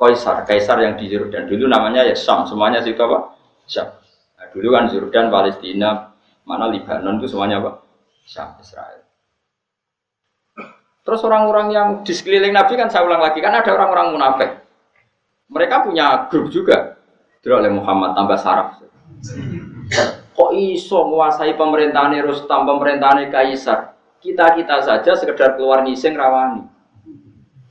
Kaisar, Kaisar yang di Jordan dulu namanya ya Syam, semuanya situ apa? Syam. Nah, dulu kan Jordan, Palestina, mana Lebanon itu semuanya apa? Syam, Israel. Terus orang-orang yang di sekeliling Nabi kan saya ulang lagi kan ada orang-orang munafik. Mereka punya grup juga. Dulu oleh Muhammad tambah saraf. Kok iso menguasai pemerintahan Rustam, pemerintahan Kaisar? Kita-kita saja sekedar keluar ngising rawani.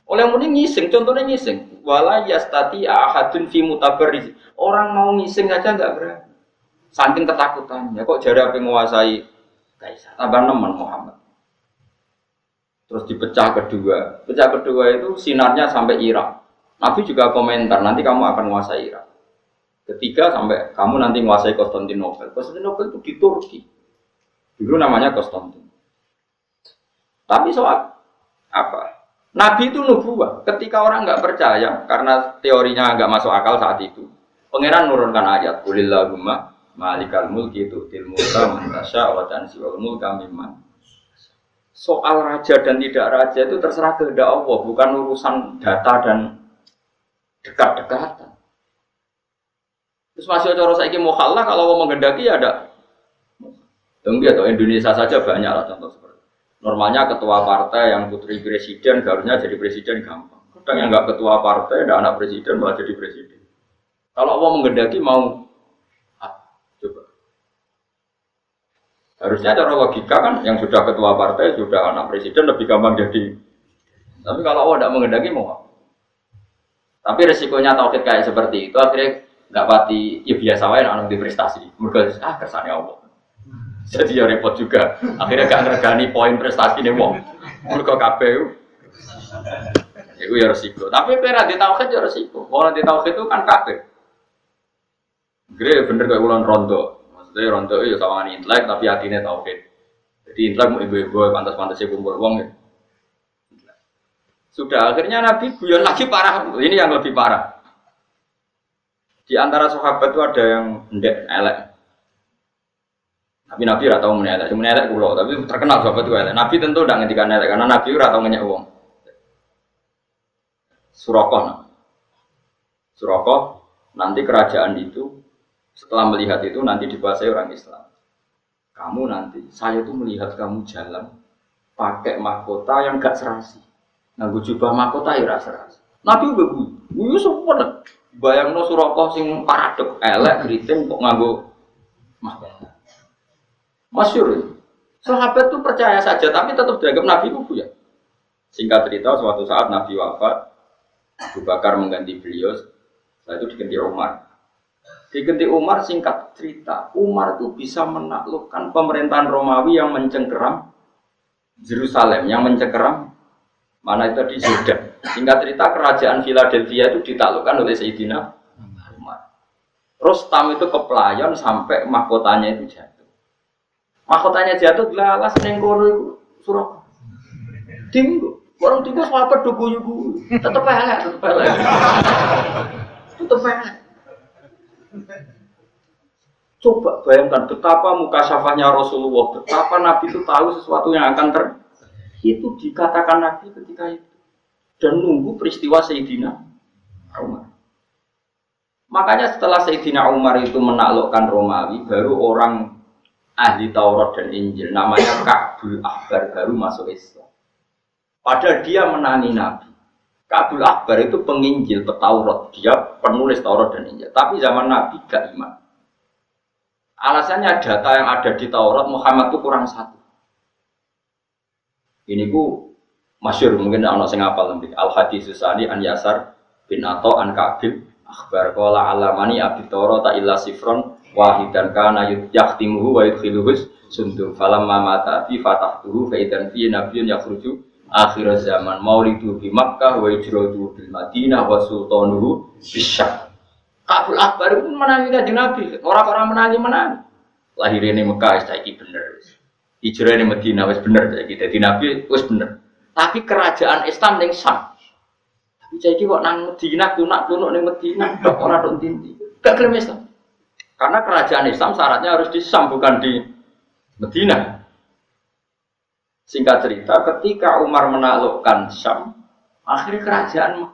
Oleh muni ngising, contohnya ngising. Wala yastati ahadun fi mutabarriz. Orang mau ngising saja nggak berani. Saking ketakutannya, kok jari menguasai Kaisar. Tambah nemen Muhammad. Terus dipecah kedua. Pecah kedua itu sinarnya sampai Irak. Nabi juga komentar, nanti kamu akan menguasai Irak. Ketiga sampai kamu nanti menguasai Konstantinopel. Konstantinopel itu di Turki. Dulu namanya Konstantin. Tapi soal apa? Nabi itu nubuah. Ketika orang nggak percaya karena teorinya nggak masuk akal saat itu, pangeran nurunkan ayat Kulillahumma malikal mulki itu mulka mantasya wa tansiwal mulka mimman soal raja dan tidak raja itu terserah kehendak Allah bukan urusan data dan dekat-dekatan terus masih cara saya mau kalah kalau mau menghendaki ya ada Tunggu atau Indonesia saja banyak lah contoh seperti Normalnya ketua partai yang putri presiden harusnya jadi presiden gampang. Kadang yang nggak ketua partai, ada anak presiden malah jadi presiden. Kalau Allah menggendaki mau ah, coba. Harusnya cara logika kan yang sudah ketua partai, sudah anak presiden lebih gampang jadi. Tapi kalau Allah tidak menghendaki mau? Tapi resikonya tauhid kayak seperti itu akhirnya nggak pati ya biasa wae anak di prestasi. Mereka ah kesannya Allah. Jadi ya repot juga. Akhirnya gak ngergani poin prestasi nih wong. Mereka KPU. Itu ya resiko. Tapi pera di tauhid ya resiko. Kalau di tauhid itu kan kafir. Gede bener kayak bulan rondo. Maksudnya rondo itu ya sama intelek tapi hatinya tauhid. Jadi intelek mau ibu-ibu pantas-pantasnya kumpul wong ya. Sudah akhirnya Nabi guyon lagi parah. Ini yang lebih parah. Di antara sahabat itu ada yang ndek elek. Tapi Nabi ora tau menelek, cuma menelek kulo, tapi terkenal sahabat itu elek. Nabi tentu tidak ngendikan elek karena Nabi ora tau ngenyek wong. Surakoh nah. Surakoh nanti kerajaan itu setelah melihat itu nanti dikuasai orang Islam. Kamu nanti, saya tuh melihat kamu jalan pakai mahkota yang gak serasi. Nganggo jubah mahkota ya serasi. Nabi udah gue, gue semua bayang no Surakoh sing paradok elek keriting kok nganggo mahkota. Masyur. Sahabat itu percaya saja, tapi tetap dianggap Nabi itu ya. Singkat cerita, suatu saat Nabi wafat, Abu Bakar mengganti beliau, setelah itu diganti Umar. Diganti Umar, singkat cerita, Umar itu bisa menaklukkan pemerintahan Romawi yang mencengkeram Yerusalem, yang mencengkeram mana itu di Jordan. Singkat cerita, kerajaan Philadelphia itu ditaklukkan oleh Sayyidina Umar. Rostam itu kepelayan sampai mahkotanya itu jatuh. Mahkotanya jatuh alas neng kono surah tinggu orang tinggu apa dugu yugu tetep elek tetep elek. Tetep elek. Coba bayangkan betapa muka syafahnya Rasulullah betapa Nabi itu tahu sesuatu yang akan ter itu dikatakan Nabi ketika itu dan nunggu peristiwa Sayyidina Umar makanya setelah Sayyidina Umar itu menaklukkan Romawi baru orang ahli Taurat dan Injil namanya Ka'bul Ahbar baru masuk Islam. Padahal dia menangi Nabi. Kabul Akbar itu penginjil petaurat, dia penulis Taurat dan Injil. Tapi zaman Nabi gak iman. Alasannya data yang ada di Taurat Muhammad itu kurang satu. Ini ku masyur mungkin anak sing apal nanti. Al hadis susani an Yasar bin Ato an Kabil akhbar kola alamani abdi Toro ta illa sifron wahidan kana yaktimuhu wa yudkhiluhus sundum. Falam mata fi fatahtuhu fa idan fi nabiyyun yakhruju akhir zaman. Maulidu di Makkah wa ijradu di Madinah wa sultanuhu bisyak Kabul Akbar itu menangi kanjeng Nabi. Orang-orang menangi menangi. Lahir ini Mekah saiki bener. Hijrah ini Madinah wis bener dadi Nabi wis bener tapi kerajaan Islam ning Sam tapi saiki kok nang Madinah tunak-tunuk ning Madinah tok ora tok tinti gak gelem Islam karena kerajaan Islam syaratnya harus di Sam bukan di Madinah Singkat cerita, ketika Umar menaklukkan Syam, akhirnya kerajaan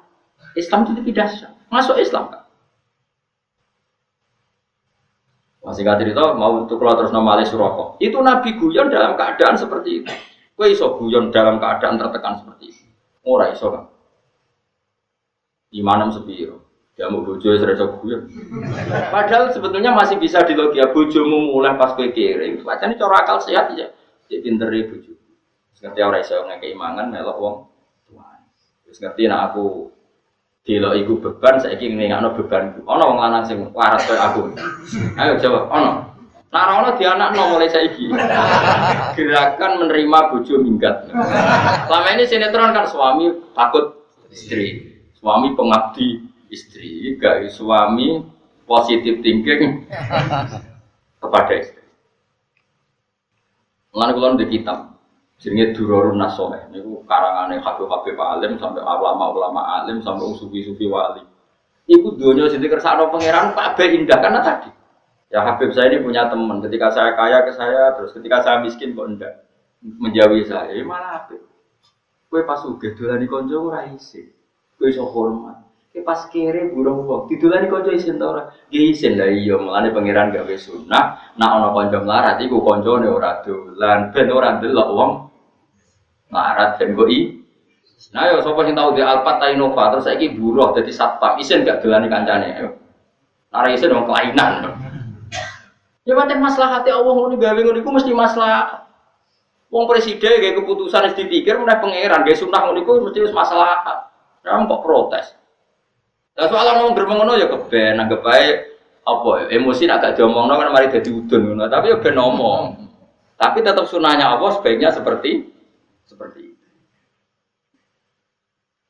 Islam itu tidak Syam, masuk Islam kan? Masih singkat cerita, mau untuk keluar terus nama Suroko. Itu Nabi guyon dalam keadaan seperti itu. Kue iso guyon dalam keadaan tertekan seperti itu. Ora iso kan? Imanem sepiro. Ya mau bojo wis guyon. Padahal sebetulnya masih bisa di logia bojomu mulai pas kue kiri. Wacane cara akal sehat ya. Jadi pinter bojo. ngerti ora iso ngekei mangan melok wong. Wis ngerti nek aku delok iku beban saiki ngingakno bebanku. Ana wong lanang sing waras koyo aku. Ayo jawab, ana. Nek ana di anakno mulai saiki. Gerakan menerima bojo minggat. Selama ini sinetron kan suami takut istri, suami pengabdi istri, gak suami positif thinking kepada istri. Mulane kula ndek kitab, Jenenge Durarun Nasoleh. Niku karangane Habib-habib alim sampai ulama-ulama alim sampai sufi-sufi wali. Iku dunia sing dikersakno pangeran kabeh indah karena tadi. Ya Habib saya ini punya teman. Ketika saya kaya ke saya, terus ketika saya miskin kok enggak menjauhi saya. Ya malah Habib. Kue pas uga dolan di konco ora isin. Kue iso hormat. Kue pas kere burung wong. Didolan di konco isin ta ora? Nggih isin lah iya. Mulane pangeran gawe sunah. Nak ana kanca melarat iku kancane ora dolan. Ben ora ndelok wong Marat dan goi. Nah yo sopo sing tau di Alphard ta Innova terus saiki buruh dadi satpam isin gak dolani kancane. Ayo. Ora isin wong kelainan. Ya pancen maslahate Allah ngono gawe ngono iku mesti masalah. Wong presiden gawe keputusan wis dipikir meneh pangeran gawe sunah ngono iku mesti wis masalah. Ya kok protes. Lah soal ngomong gremeng ngono ya keben anggap bae apa emosi agak diomongno kan mari dadi udun ngono tapi ya ben ngomong. Tapi tetap sunahnya Allah sebaiknya seperti seperti.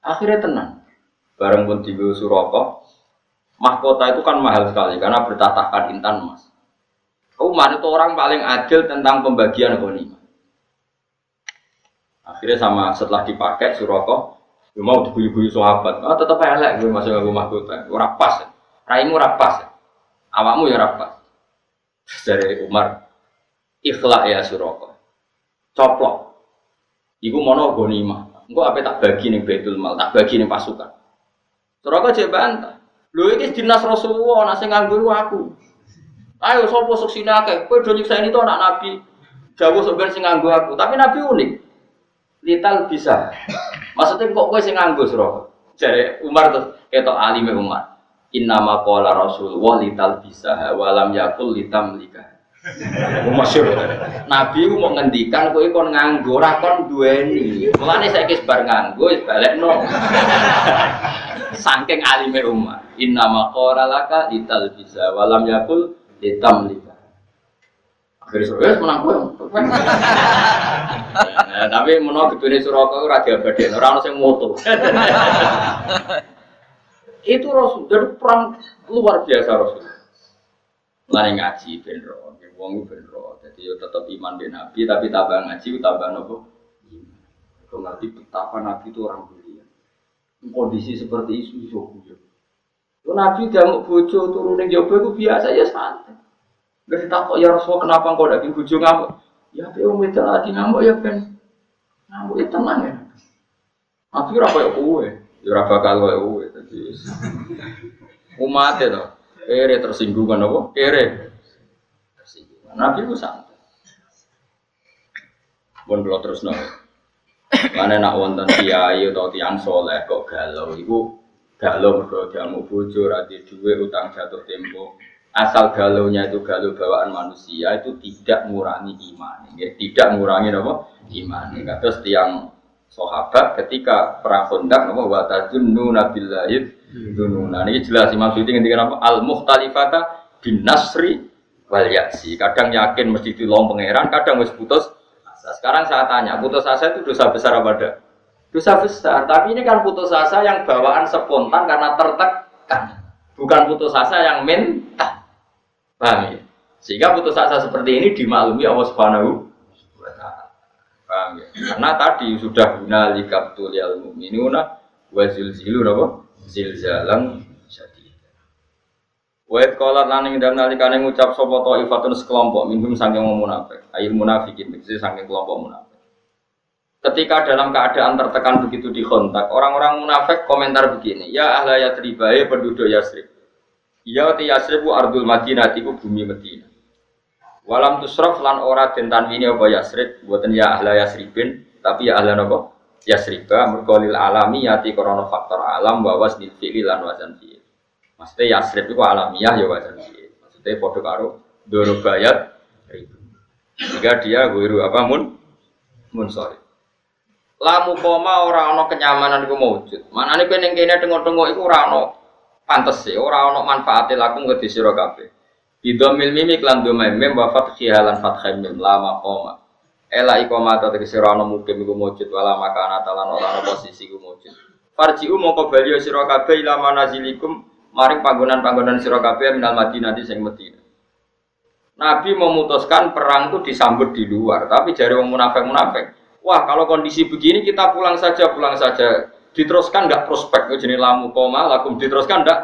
Akhirnya tenang. Bareng pun tiga Suroko, mahkota itu kan mahal sekali karena bertatahkan intan emas. Umar itu orang paling adil tentang pembagian ghanimah. Akhirnya sama setelah dipakai Suroko, gue mau dibuyu-buyu sahabat, ah tetap elek gue masuk ke mahkota, gue rapas, raimu rapas, awakmu ya rapas. Dari Umar, ikhlas ya Suroko, coplok, Iku mono gonima. Engko apa tak bagi nih betul Mal, tak bagi nih pasukan. Aku coba bantah. Lho dinas Rasulullah, nak sing nganggo aku. Ayo sapa sok sini akeh. Kowe do nyiksa ini to anak Nabi. Jauh sebenarnya sing nganggo aku, tapi Nabi unik. Lital bisa. Maksudnya kok kowe sing nganggo sira? Jare Umar tuh ketok alime Umar. Inna ma qala Rasulullah lital bisa walam yakul litam likah. Masyur. Nabi mau ngendikan kowe kon nganggo ora kon duweni. Mulane saiki bar nganggo wis balekno. Saking alime Umar. Inna maqara laka lital bisa walam yakul litam lika. Akhirnya suruh, ya menang kowe. Nah, tapi menawa gedune Suraka ora diabadekno, ora ono sing moto. Itu Rasul, dari perang luar biasa Rasul. Lari ngaji ben wong ben roh. Jadi yo tetap iman ben Nabi tapi tambah ngaji tambah nopo? Kau ngerti betapa Nabi itu orang mulia. Kondisi seperti itu iso guyon. Nabi mau bojo turun ning jaba itu biasa ya santai. Gak kok ya Rasul kenapa kau daging bojo ngamuk? Ya tapi wong wedok ngamuk ya ben ngamuk itu tenang ya. Nabi ora koyo kowe. Ya ora bakal koyo kowe. Dadi umat itu. Kere tersinggung kan apa? Kere Nabi itu santai. Pun kalau terus nol. Mana nak wonten kiai atau tiang soleh kok galau, ibu galau mergo diamu bojo, rati duwe utang jatuh tempo. Asal galaunya itu galau bawaan manusia itu tidak mengurangi iman, ya. tidak mengurangi apa? Iman. Ya. Terus tiang sahabat ketika perang Khandaq napa wa tajunnuna billahi dununa. Ini jelas Imam Suyuti ngendikan apa? Al mukhtalifata bin nasri wal yaksi. Kadang yakin mesti dilong pangeran, kadang wis putus asa. Sekarang saya tanya, putus asa itu dosa besar apa enggak? Dosa besar, tapi ini kan putus asa yang bawaan spontan karena tertekan. Bukan putus asa yang mental. Paham ya? Sehingga putus asa seperti ini dimaklumi Allah Subhanahu Paham ya? Karena tadi sudah guna likabtul yal mu'minuna wa zilzilu apa? Zilzalan syadid. Wa kolat laning dan nalikane ngucap sapa ifatun sekelompok minhum saking munafik. Ayil munafikin tegese saking kelompok munafik. Ketika dalam keadaan tertekan begitu di kontak, orang-orang munafik komentar begini, ya ahla yatribae penduduk Yasrib. Ya ti Yasrib ardul Madinah iku bumi Madinah. Walam tusrof lan ora den tanwini apa Yasrib, buatan ya ahla Yasribin, tapi ya ahla napa? Yasriba merkolil alami yati korona faktor alam bawas wasnil fi'li lan wazan fi'il. Maksudnya Yasrib itu alamiah ya wazan fi'il. Maksudnya podo karo dorobayat ribu. Jika dia guru apa mun mun sorry. Lamu koma ora ana kenyamanan iku maujud. Manane kowe ning kene tengok-tengok iku ora ana pantes e, ora ana manfaate lakum ke sira kabeh. Bidomil mimik lan domai mem wa fathiha lan fathai mim lama koma. Ela ikoma ta tegese ora ana mukim iku mujud wala makana talan ora ana posisi iku mujud. Farji'u mongko bali sira kabeh ila manazilikum maring panggonan-panggonan sira kabeh minal Madinah di sing Madinah. Nabi memutuskan perang itu disambut di luar, tapi jari wong munafik-munafik. Wah, kalau kondisi begini kita pulang saja, pulang saja. Diteruskan nggak prospek, jenis lamu koma, lakum diteruskan nggak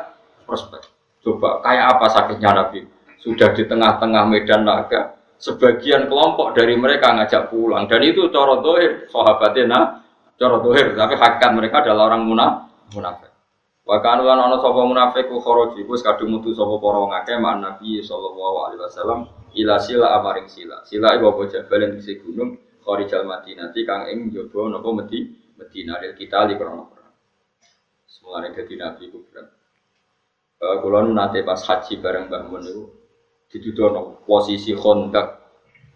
prospek. Coba kayak apa sakitnya Nabi? sudah di tengah-tengah medan naga, sebagian kelompok dari mereka ngajak pulang dan itu coro dohir sahabatnya nah coro dohir tapi hakikat mereka adalah orang munafik Bahkan lan ana sapa munafik ku kharaji ku kadung mutu sapa para wong akeh mak Nabi sallallahu alaihi wasallam ila sila amaring sila. Sila iku apa yang disi gunung kharijal Madinah kang ing njaba napa medi Madinah lil kita li krana perang. Semulane dadi Nabi ku berat. Kula nate pas haji bareng Mbah Mun niku dituduh posisi kontak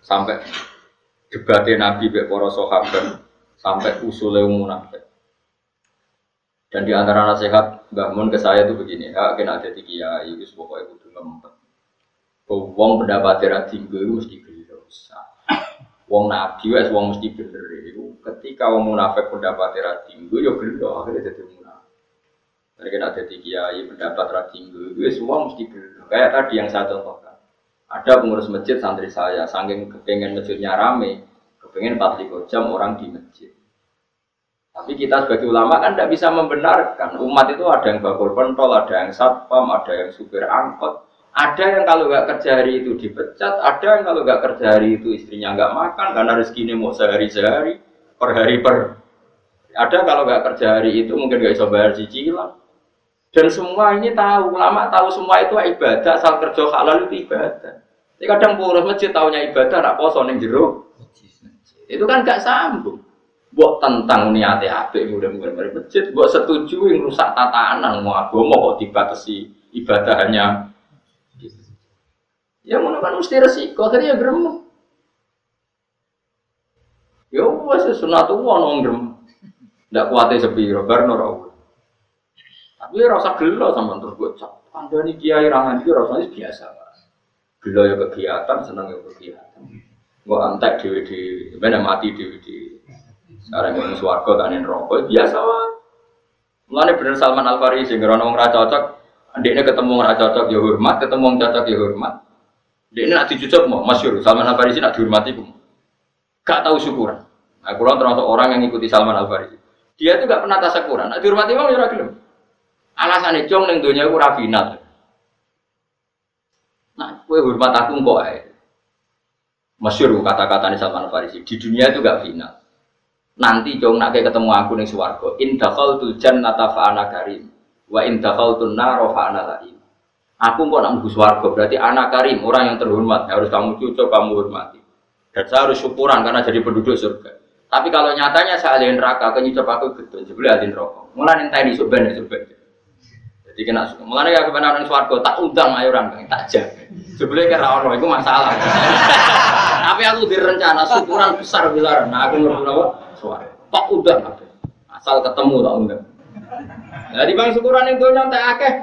sampai debatnya Nabi be para sahabat sampai usulnya munafik. Dan di antara nasihat Mbah Mun ke saya itu begini, ya kena ada tiga kiai, itu pokoknya kudu ngempet. Wong pendapat ra tinggi itu mesti Wong nabi wes wong mesti bener itu. Ketika wong munafik pendapat ra tinggi ya gelo akhirnya jadi munafik. Mereka ada tiga kiai pendapat ra tinggi, itu semua mesti gelo. Kayak tadi yang saya contohkan. Ada pengurus masjid santri saya, saking kepengen masjidnya rame, kepengen 40 jam orang di masjid. Tapi kita sebagai ulama kan tidak bisa membenarkan. Umat itu ada yang bakul pentol, ada yang satpam, ada yang supir angkot. Ada yang kalau nggak kerja hari itu dipecat, ada yang kalau nggak kerja hari itu istrinya nggak makan karena rezekinya mau sehari-sehari, per hari per. Ada kalau nggak kerja hari itu mungkin nggak bisa bayar cicilan. Dan semua ini tahu, ulama tahu semua itu ibadah, asal kerja halal itu ibadah. Jadi kadang pengurus masjid tahunya ibadah, nak poso neng jero. Itu kan gak sambung. Buat tentang niatnya apa mudah mudahan dari masjid, buat setuju yang rusak tatanan mau agama kok dibatasi ibadahnya. Ya mana kan mesti resiko, akhirnya ya gerem. Ya wes sunatullah nong gerem. Ndak kuatnya sepi, bar nora tapi rasa gelo sama terus gue cap. Anda nih kiai rangan itu rasanya biasa. Gelo ya kegiatan, senang ya kegiatan. Gue antek di di mana mati di di. Sekarang gue suwargo tanin rokok biasa lah. Mulane bener Salman Al Farisi ngerono wong ra cocok, ndekne ketemu ora cocok ya hormat, ketemu wong cocok ya hormat. Ndekne nak dicucuk mau masyhur Salman Al Farisi nak dihormati pun. Gak tahu syukuran. Nah, kurang termasuk orang yang ngikuti Salman Al Farisi. Dia tuh gak pernah tasakuran. Nak dihormati mau ya gelem. Alasannya cung neng dunia aku rafinat. Nah, kue hormat aku kok ae. Masyur kata-kata nih Salman Farisi. Di dunia itu gak final. Nanti cung nak ketemu aku neng suwargo. Indahal tu jannata fa'ana karim. Wa indahal tu naro fa'ana lain. Aku kok nak mlebu swarga berarti anak karim, orang yang terhormat. Harus kamu cucuk, kamu hormati. Dan saya harus syukuran karena jadi penduduk surga. Tapi kalau nyatanya saya alih neraka, kan nyucap aku gitu, jebule alih rokok. Mulai entah ini suben ya suben. Jadi kena mulai ya kebenaran suarga tak undang ayo orang tak jam. Jebule kira orang itu masalah. Tapi aku direncana syukuran besar besar. Nah aku ngerti apa? Suara. Tak undang Asal ketemu tak undang. Jadi bang syukuran itu nyantai akeh.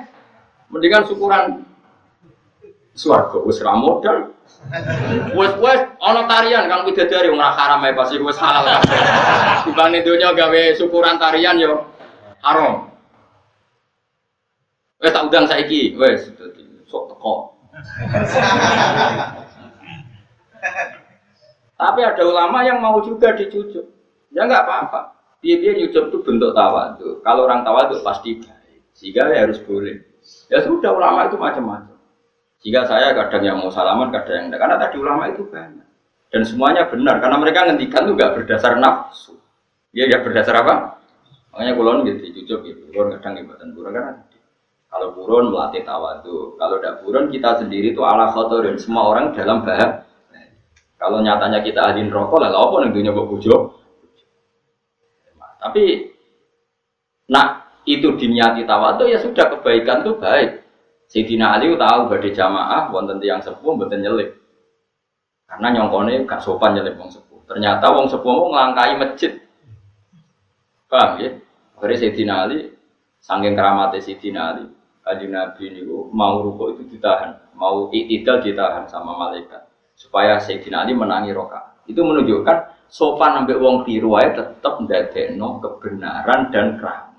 Mendingan syukuran suarga wis ra modal. Wes wes ana tarian kang bidadari wong ora haram ae pasti wis halal kabeh. Dibanding donya gawe syukuran tarian yo haram. Wes tak undang saiki, wes sok teko. Tapi ada ulama yang mau juga dicucuk. Ya nggak apa-apa. Dia dia nyucuk itu bentuk tawadhu. Kalau orang tawadhu pasti baik. Sehingga ya harus boleh. Ya sudah ulama itu macam-macam. Jika saya kadang yang mau salaman, kadang yang enggak. Karena tadi ulama itu banyak. Dan semuanya benar. Karena mereka ngendikan itu nggak berdasar nafsu. Dia nggak berdasar apa? Makanya kulon gitu, cucuk gitu. Kulon kadang ibatan burun karena kalau burun melatih tawadu. Kalau tidak burun kita sendiri itu ala dan Semua orang dalam bahaya. Kalau nyatanya kita adin rokok, lah apa nih dunia bujuk? Tapi nak itu diniati tawadu ya sudah kebaikan itu baik. Sayyidina Ali tahu badhe jamaah wonten yang sepuh mboten nyelip. Karena nyongkone gak sopan nyelip wong sepuh. Ternyata wong sepuh mau ngelangkai masjid. Paham ya? Akhirnya Sayyidina Ali saking keramatnya Sayyidina Ali, Adi Nabi ini mau ruko itu ditahan, mau itidal ditahan sama malaikat supaya Sayyidina Ali menangi roka. Itu menunjukkan sopan ambek wong ae tetep ndadekno kebenaran dan keramat.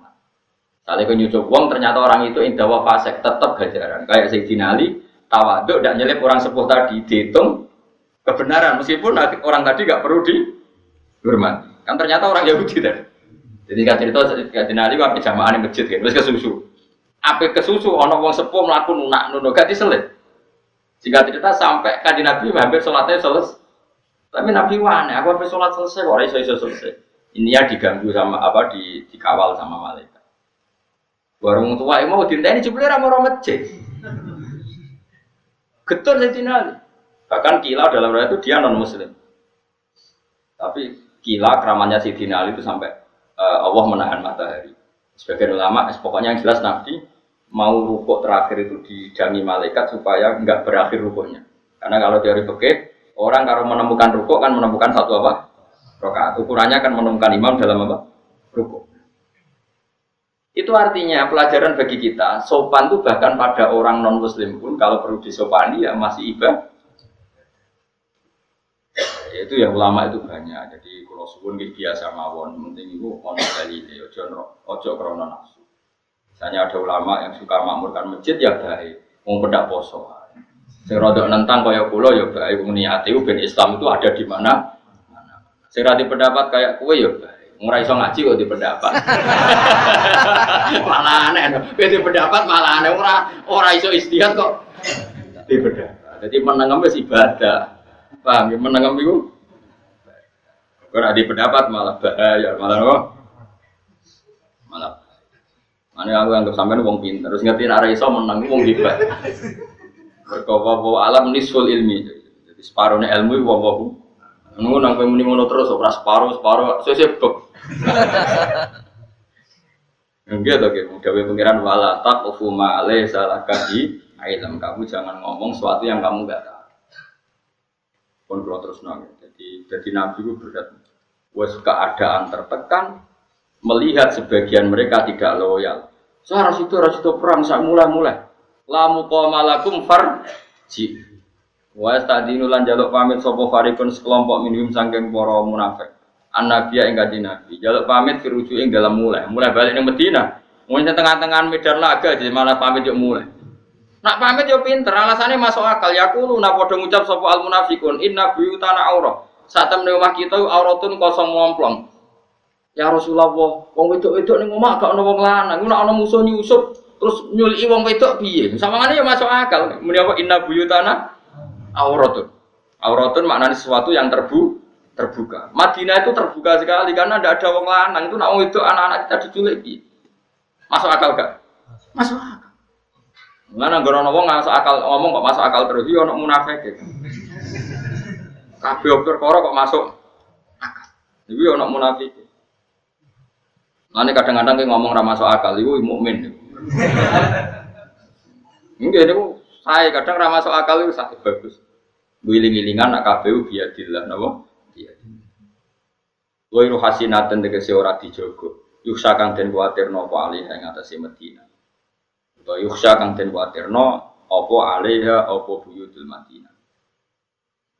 Kalau kau nyucuk uang ternyata orang itu indawa fasek tetap gajaran. Kayak Sayyidina Ali tawaduk dan nyelip orang sepuh tadi dihitung kebenaran meskipun orang tadi gak perlu dihormati. Kan ternyata orang Yahudi tadi. Jadi kan cerita Sayyidina Ali wae jamaah di masjid kan terus kesusu. Apa kesusu ono wong sepuh melakukan nunak nuno gak diselit. Jika cerita sampai kaji Nabi hampir sholatnya selesai. Tapi Nabi wane, aku habis sholat selesai, kok iso selesai. Ini ya diganggu sama apa di dikawal sama malaikat. Warung tua yang mau ini jebule ra mau masjid. Getur Sayyidina Ali. Bahkan kila dalam riwayat itu dia non muslim. Tapi kila keramannya Sayyidina Ali itu sampai uh, Allah menahan matahari. Sebagian ulama, pokoknya yang jelas Nabi mau rukuk terakhir itu dijangi malaikat supaya enggak berakhir rukuknya. Karena kalau dari fikih orang kalau menemukan rukuk kan menemukan satu apa? Rokaat. Ukurannya kan menemukan imam dalam apa? Rukuk. Itu artinya pelajaran bagi kita, sopan itu bahkan pada orang non muslim pun kalau perlu disopani ya masih ibadah. Ya, itu ya ulama itu banyak. Jadi kalau suwun biasa mawon, penting itu ono dalile, ojo ojo krono nafsu. Misalnya ada ulama yang suka makmurkan masjid ya baik, mau pendak poso. Sing rodok nentang kaya kula ya baik, niate ben Islam itu ada di mana. Sing pendapat kayak kue ya baik. Ora iso ngaji kok di pendapat. malah aneh. Kowe di pendapat malah aneh ora ora iso istihad kok di pendapat. Jadi menengem wis ibadah. Paham ya menengem iku? Ora di pendapat malah bahaya, malah apa? Malah Mana aku anggap sampean wong pinter, terus ngerti nek iso menang wong hebat. Berkowo alam nisful ilmi. Jadi separuhnya ilmu wong wong Nunggu nang kowe muni ngono terus ora separo separo sesuk bek. Enggak to gitu, gawe pengiran wala taqfu ma salah kadi ilm kamu jangan ngomong sesuatu yang kamu enggak tahu. Pun kalau terus nang, jadi jadi nabi itu berat. Wes keadaan tertekan, melihat sebagian mereka tidak loyal. Saya itu ras itu perang, saya mulai-mulai. Lamu malakum farji. Wa stadinu lan jaluk pamit sapa farikun sekelompok minum sangking para munafik. An-nabiya ing kanjeng Nabi. Jaluk pamit dirujuk ing dalam mulai. Mulai balik ning Madinah. Mungkin tengah-tengah medan laga jadi malah pamit yuk mulai. Nak pamit yo pinter, alasannya masuk akal. Ya kulo nak padha ngucap sapa al munafikun, inna buyutana aurah. Saat temen omah kita auratun kosong ngomplong. Ya Rasulullah, wong wedok-wedok ning omah gak ono wong lanang, nek ono musuh nyusup terus nyuli wong wedok piye? Samangane ya masuk akal. Muni apa inna buyutana auratun. Auratun maknanya sesuatu yang terbu terbuka. Madinah itu terbuka sekali karena tidak ada wong lanang itu nak itu anak-anak kita diculik. Masuk akal gak? Masuk akal. Mana gorono wong masuk akal ngomong kok masuk akal terus yo ono munafik gitu. Kabeh perkara kok masuk akal. Iku ono munafik. Nanti kadang-kadang kayak ngomong ramah soal akal, itu mukmin. Enggak, itu saya kadang ramah soal akal itu sakit bagus. Wiling-wilingan nak KPU biadillah, napa? Biadillah. Wairu hasinatan tegese ora dijogo. Yuksa kang den kuatir nopo alih ing atase Madinah. Utawa yuksa kang den kuatir no opo alaiha opo buyutul Madinah.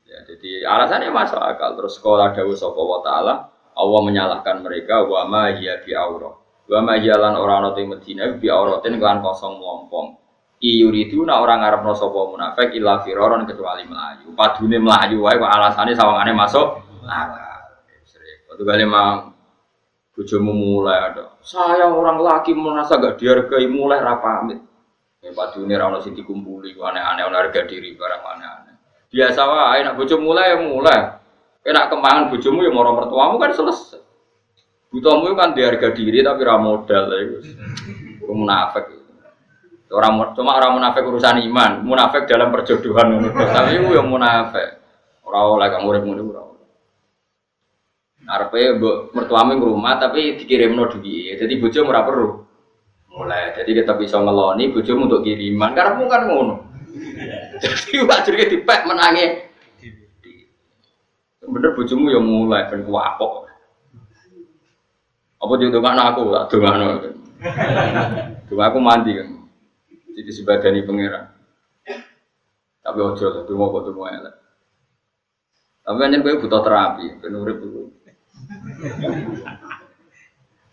Ya, jadi alasannya masuk akal. Terus sekolah dawuh sapa wa taala Allah menyalahkan mereka wa ma hiya bi aura. Wa ma hiya lan ora ana ing Madinah bi auratin kan kosong melompong. Iyuridu nak orang ngarepno sapa munafik illa firaron kecuali melayu. Padune melayu wae kok alasane sawangane masuk akal. Waktu kali mang bojomu mulai ada. Saya orang laki merasa gak dihargai mulai rapamit. Ya padune ra ono sing dikumpuli aneh-aneh harga diri barang aneh-aneh. Biasa wae nak bojo mulai ya mulai. Enak kembangan bojomu ya moro mertuamu kan selesai. Butuhmu kan di harga diri tapi ra modal ya. Munafik. Orang cuma orang munafik urusan iman, munafik dalam perjodohan Tapi itu yang munafik. Orang oleh kamu urip ngono. Arepe mbok mertuamu rumah tapi dikirimno duit. Jadi bojomu ora perlu. Mulai, jadi kita bisa ngeloni bojomu untuk kiriman. Karena kan ngono. Jadi wajar dipek menangi Bener bojomu yang mulai ben kuapok. Apa juga dengan aku tak dongano. Donga aku mandi kan. Jadi sebadani pangeran. Tapi ojo lah, donga kok donga elek. Tapi anjen kowe butuh terapi, ben urip.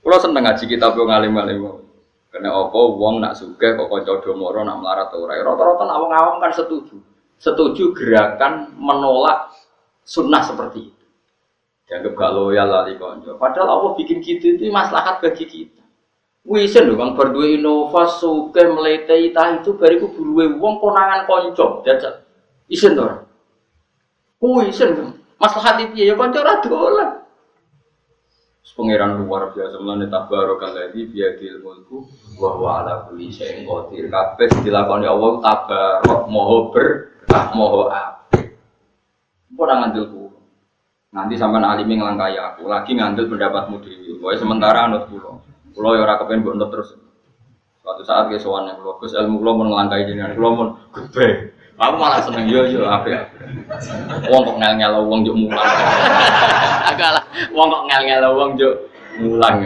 Kulo seneng ngaji kitab yo ngalim-alim. Karena apa wong nak suka kok kanca domoro nak melarat ora. Rata-rata nak wong awam kan setuju. Setuju gerakan menolak sunnah seperti itu. Dianggap gak loyal lali konco. Padahal Allah bikin kita itu maslahat bagi kita. Wisen lho kang berdua inova suke meletei tah itu bariku buruwe wong konangan konco jajal. Isen to. Wisen maslahat itu ya konco ra dolan. Pangeran luar biasa mulane tabarokal ladzi biadil mulku wa huwa ala kulli syai'in qadir. Kabeh dilakoni Allah tabarok moho berkah moho Kok ora ngandel Nanti sampean alimi ngelangkai aku, lagi ngandel pendapatmu dewi. Pokoknya sementara anut kulo. Kulo ya ora kepen mbok terus. Suatu saat ke sowan kulo, Gus ilmu kulo mun ngelangkai jenengan, kulo mun gede. Aku malah seneng yo yo apik. Wong kok ngel-ngel wong juk mulang. Agak wong kok ngel-ngel wong juk mulang.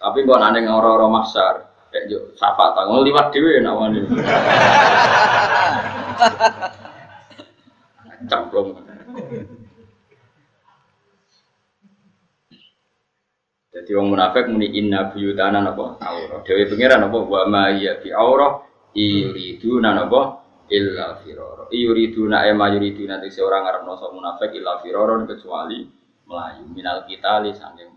Tapi kok nane ora-ora maksar, kayak juk sapa tanggung liwat dhewe nak wani. Cemplung. Jadi wong munafik muni inna buyutana napa aurah. Dewe pangeran napa wa ma ya fi aurah yuriduna napa illa firara. Yuriduna ema yuriduna te orang ngarepno sapa munafik illa firara kecuali melayu minal kita li sanging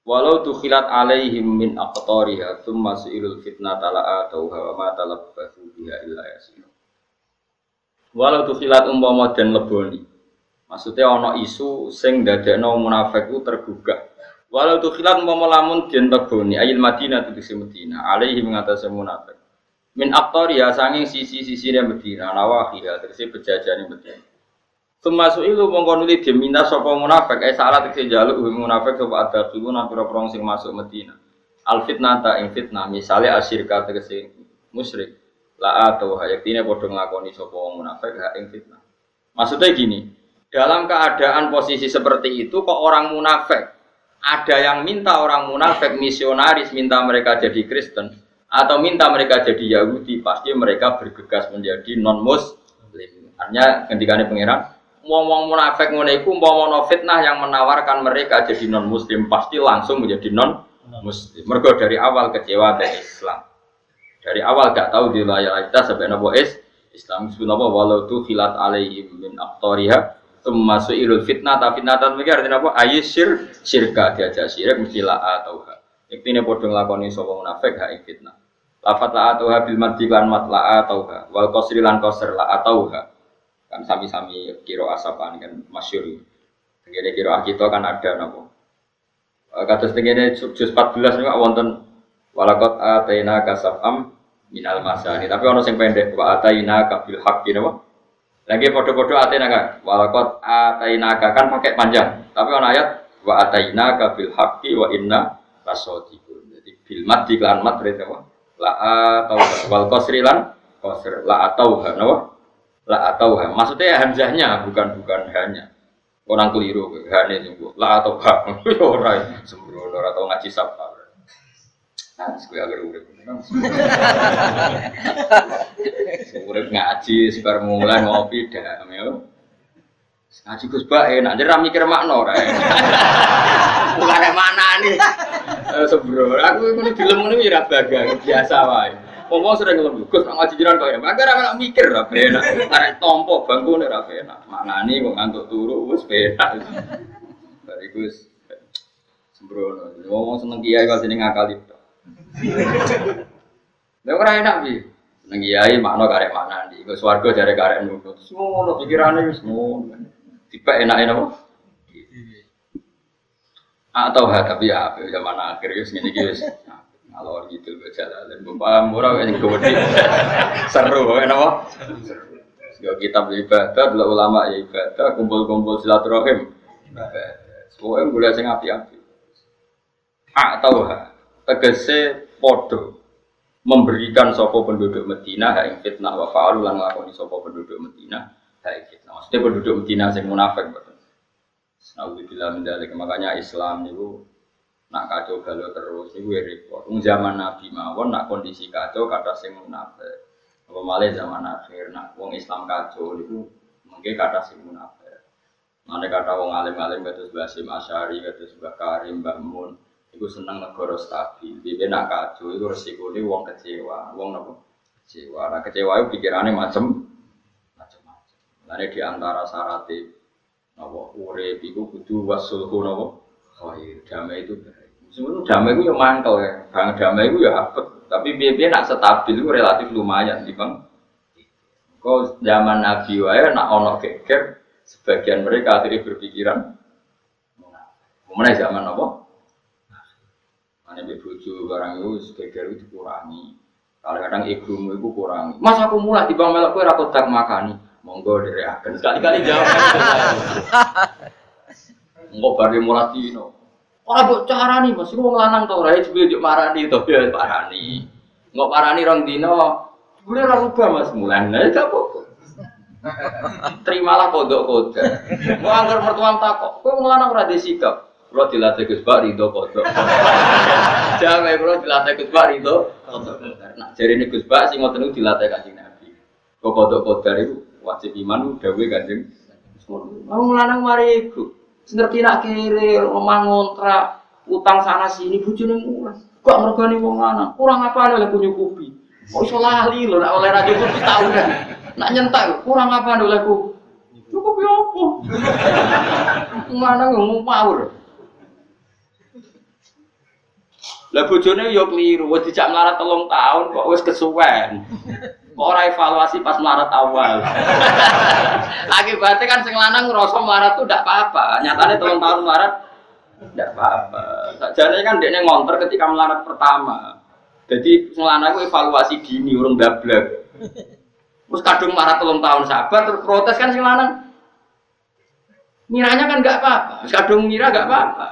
Walau tukhilat alaihim min aqtariha thumma su'ilul fitnah tala'a tauha wa ma talabbathu biha illa yasir. Walau tuh khilat umpama dan leboni. Maksudnya ono isu sing dadekno munafik itu tergugah. Walau tuh khilat umpama lamun den leboni ayil Madinah di Madinah alaihi mengatasi munafik. Min ya sanging sisi-sisi yang Madinah nawahiya terus bejajane Madinah. Termasuk itu mongko nuli diminta sapa munafik eh salah tegese jaluk munafik sapa ada dulu pira prong sing masuk Madinah. Al fitnah ta ing fitnah misale asyirka tegese musyrik la atau hayaktine padha nglakoni sapa wong munafik hak ing fitnah. Maksudnya gini, dalam keadaan posisi seperti itu kok orang munafik ada yang minta orang munafik misionaris minta mereka jadi Kristen atau minta mereka jadi Yahudi pasti mereka bergegas menjadi non muslim. Hanya ketika ini pangeran wong-wong munafik ngono iku umpama fitnah yang menawarkan mereka jadi non muslim pasti langsung menjadi non muslim. Mergo dari awal kecewa dari Islam. Dari awal gak tahu di wilayah kita sampai nabo es Islam subhanallah walau tu filat alaihim min aktoriha termasuk ilul fitnah tapi fitnah tan mikir artinya apa ayisir syirka diajak syirik mesti la atau ha ini podo nglakoni sapa munafik ha fitnah lafat la atau ha bil mati lan mat la atau ha wal qasri lan qasr la atau ha kan sami-sami kiro asapan kan masyhur Tengene kiro kita kan ada napa Kados tengene juz 14 niku wonten Walakot atayna kasafam minal masani. Tapi orang yang pendek wa atayna kabil haqqi napa? Lagi podo-podo atenaga, walakot atainaga kan pakai panjang. Tapi orang ayat wa atainaga bil haqqi wa inna lasodiqun. Jadi bil mat di klan mat berarti? La atau wal qasri lan qasr la atau napa? La atau Maksudnya hamzahnya bukan bukan hanya. Orang keliru, hanya sungguh. La atau ha. Ora sembrono ora tau ngaji sapa. Nah, gue agak urip. Urip ngaji, sebar mulai ngopi dah, ya. Ngaji Gus Bak enak, jadi mikir makna ora. Bukan mana nih. Eh, Sebro, aku ini film ini ya baga, biasa wae. Ngomong sering ngelem Gus ngaji jiran kok ya. Maka ora mikir ra enak. Arek tompo bangku ora enak. Maknani kok ngantuk turu wis enak. Dari Gus sembrono. Ngomong seneng kiai kok sini ngakali. Lha ora enak bi. Nang kiai makna karek mana di. Kok swarga jare karek nurut. Ngono pikirane wis ngono. Tiba enak enak Atau ha tapi ya zaman akhir ngene iki wis. Kalau gitu berjalan, bapak murah yang gede, seru kan apa? Yo kitab ibadah, dulu ulama ya ibadah, kumpul-kumpul silaturahim. Semua yang boleh sing api-api. Atau ha, tegese podo memberikan sopo penduduk Medina ing fitnah wa fa'alu lan nglakoni sopo penduduk Medina hak ing fitnah. Maksudnya penduduk Medina sing munafik betul. Nauzubillah min dzalik. Makanya Islam niku nak kacau galau terus niku ya repot. Wong zaman Nabi mawon nak kondisi kacau kata sing munafik. Apa malah zaman akhir nak wong Islam kacau niku mungkin kata sing munafik. Mana kata wong alim-alim kata Basim Asyari, kata Mbah Karim, Mbah Mun, Iku seneng negara stabil. Dia nak kacau, resiko ini uang kecewa, uang apa? Kecewa. Nah kecewa itu pikirannya macam Lalu di antara syaratnya nopo urip iku kudu wasulhu nopo khair. Damai itu baik. Sebenarnya damai itu ya mantel ya. Bang damai itu ya apa? Tapi biar nak stabil itu relatif lumayan di bang. Kau zaman Nabi wae nak ono geger, sebagian mereka akhirnya berpikiran, mana zaman apa? Be bojo barang itu segeger itu dikurangi. Kadang-kadang ibumu itu kurangi. Mas aku mulai di bang melok kue rakot tak makani. Monggo dari akan sekali-kali jawab. Enggak bari mulai dino. Ora mbok carani Mas, wong lanang to ora jebule juk marani to ya parani. Enggak parani rong dino. Jebule ora rubah Mas mulan. Lah gak apa-apa. Terimalah kodok kodok. Mau anggar mertuam takok, kowe wong lanang ora disikap. Kalau dilatih Gus Pak Ridho kodok. Jangan kalau dilatih Gus Pak Ridho kodok. Nah jadi ini Gus Pak sih ngotot dilatih kancing Nabi. Kok kodok kodok itu wajib iman udah gue kancing. Mau melanang mari ibu. Ngerti nak kiri, rumah ngontrak, utang sana sini, bujune murah. Kok mergani wong lanang? Kurang apa oleh punya kopi? Kok iso lali lho, nak oleh kopi tahu kan? Nak nyentak, kurang apa oleh kopi? Cukup ya apa? Mana ngomong power? Lah bojone yo keliru, wis dijak melarat telung tahun kok wis kesuwen. Kok ora evaluasi pas melarat awal. Akibatnya kan sing lanang ngerasa melarat tuh ndak apa-apa. Nyatane telung tahun melarat ndak apa-apa. Sakjane kan dekne ngonter ketika melarat pertama. Jadi sing lanang evaluasi dini urung dablek. Terus kadung marah telung tahun sabar terus protes kan sing lanang. Miranya kan nggak apa-apa, kadung mira nggak apa-apa.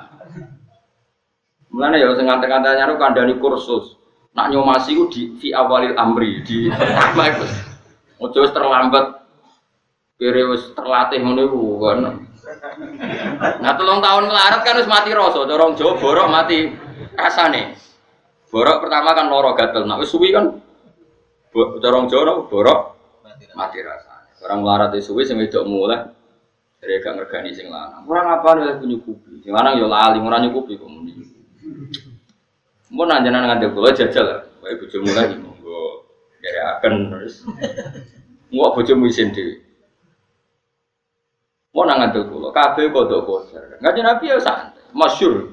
Mulane ya sing ngante-ngante nyaru kandhani kursus. Nak nyomasi ku di fi awalil amri di itu. Ojo wis terlambat. Kira wis terlatih ngono iku kan. Nah telung tahun melarat kan wis mati rasa, dorong Jawa borok mati rasane. Borok pertama kan loro gatel, nah wis suwi kan dorong Jawa borok mati rasane. Orang melarat itu suwi sing wedok mulai dari gak ngergani sing lanang. Apa nih punya kupi? Sing lanang yo lali, ora nyukupi kok. Mau nanya nanya nganti kula jajal. Wae bojomu lagi monggo dari akan terus. Mau bojomu isin dhewe. Mau nang nganti kula kabeh kodok kodar. Ngaji Nabi ya santai. Masyur.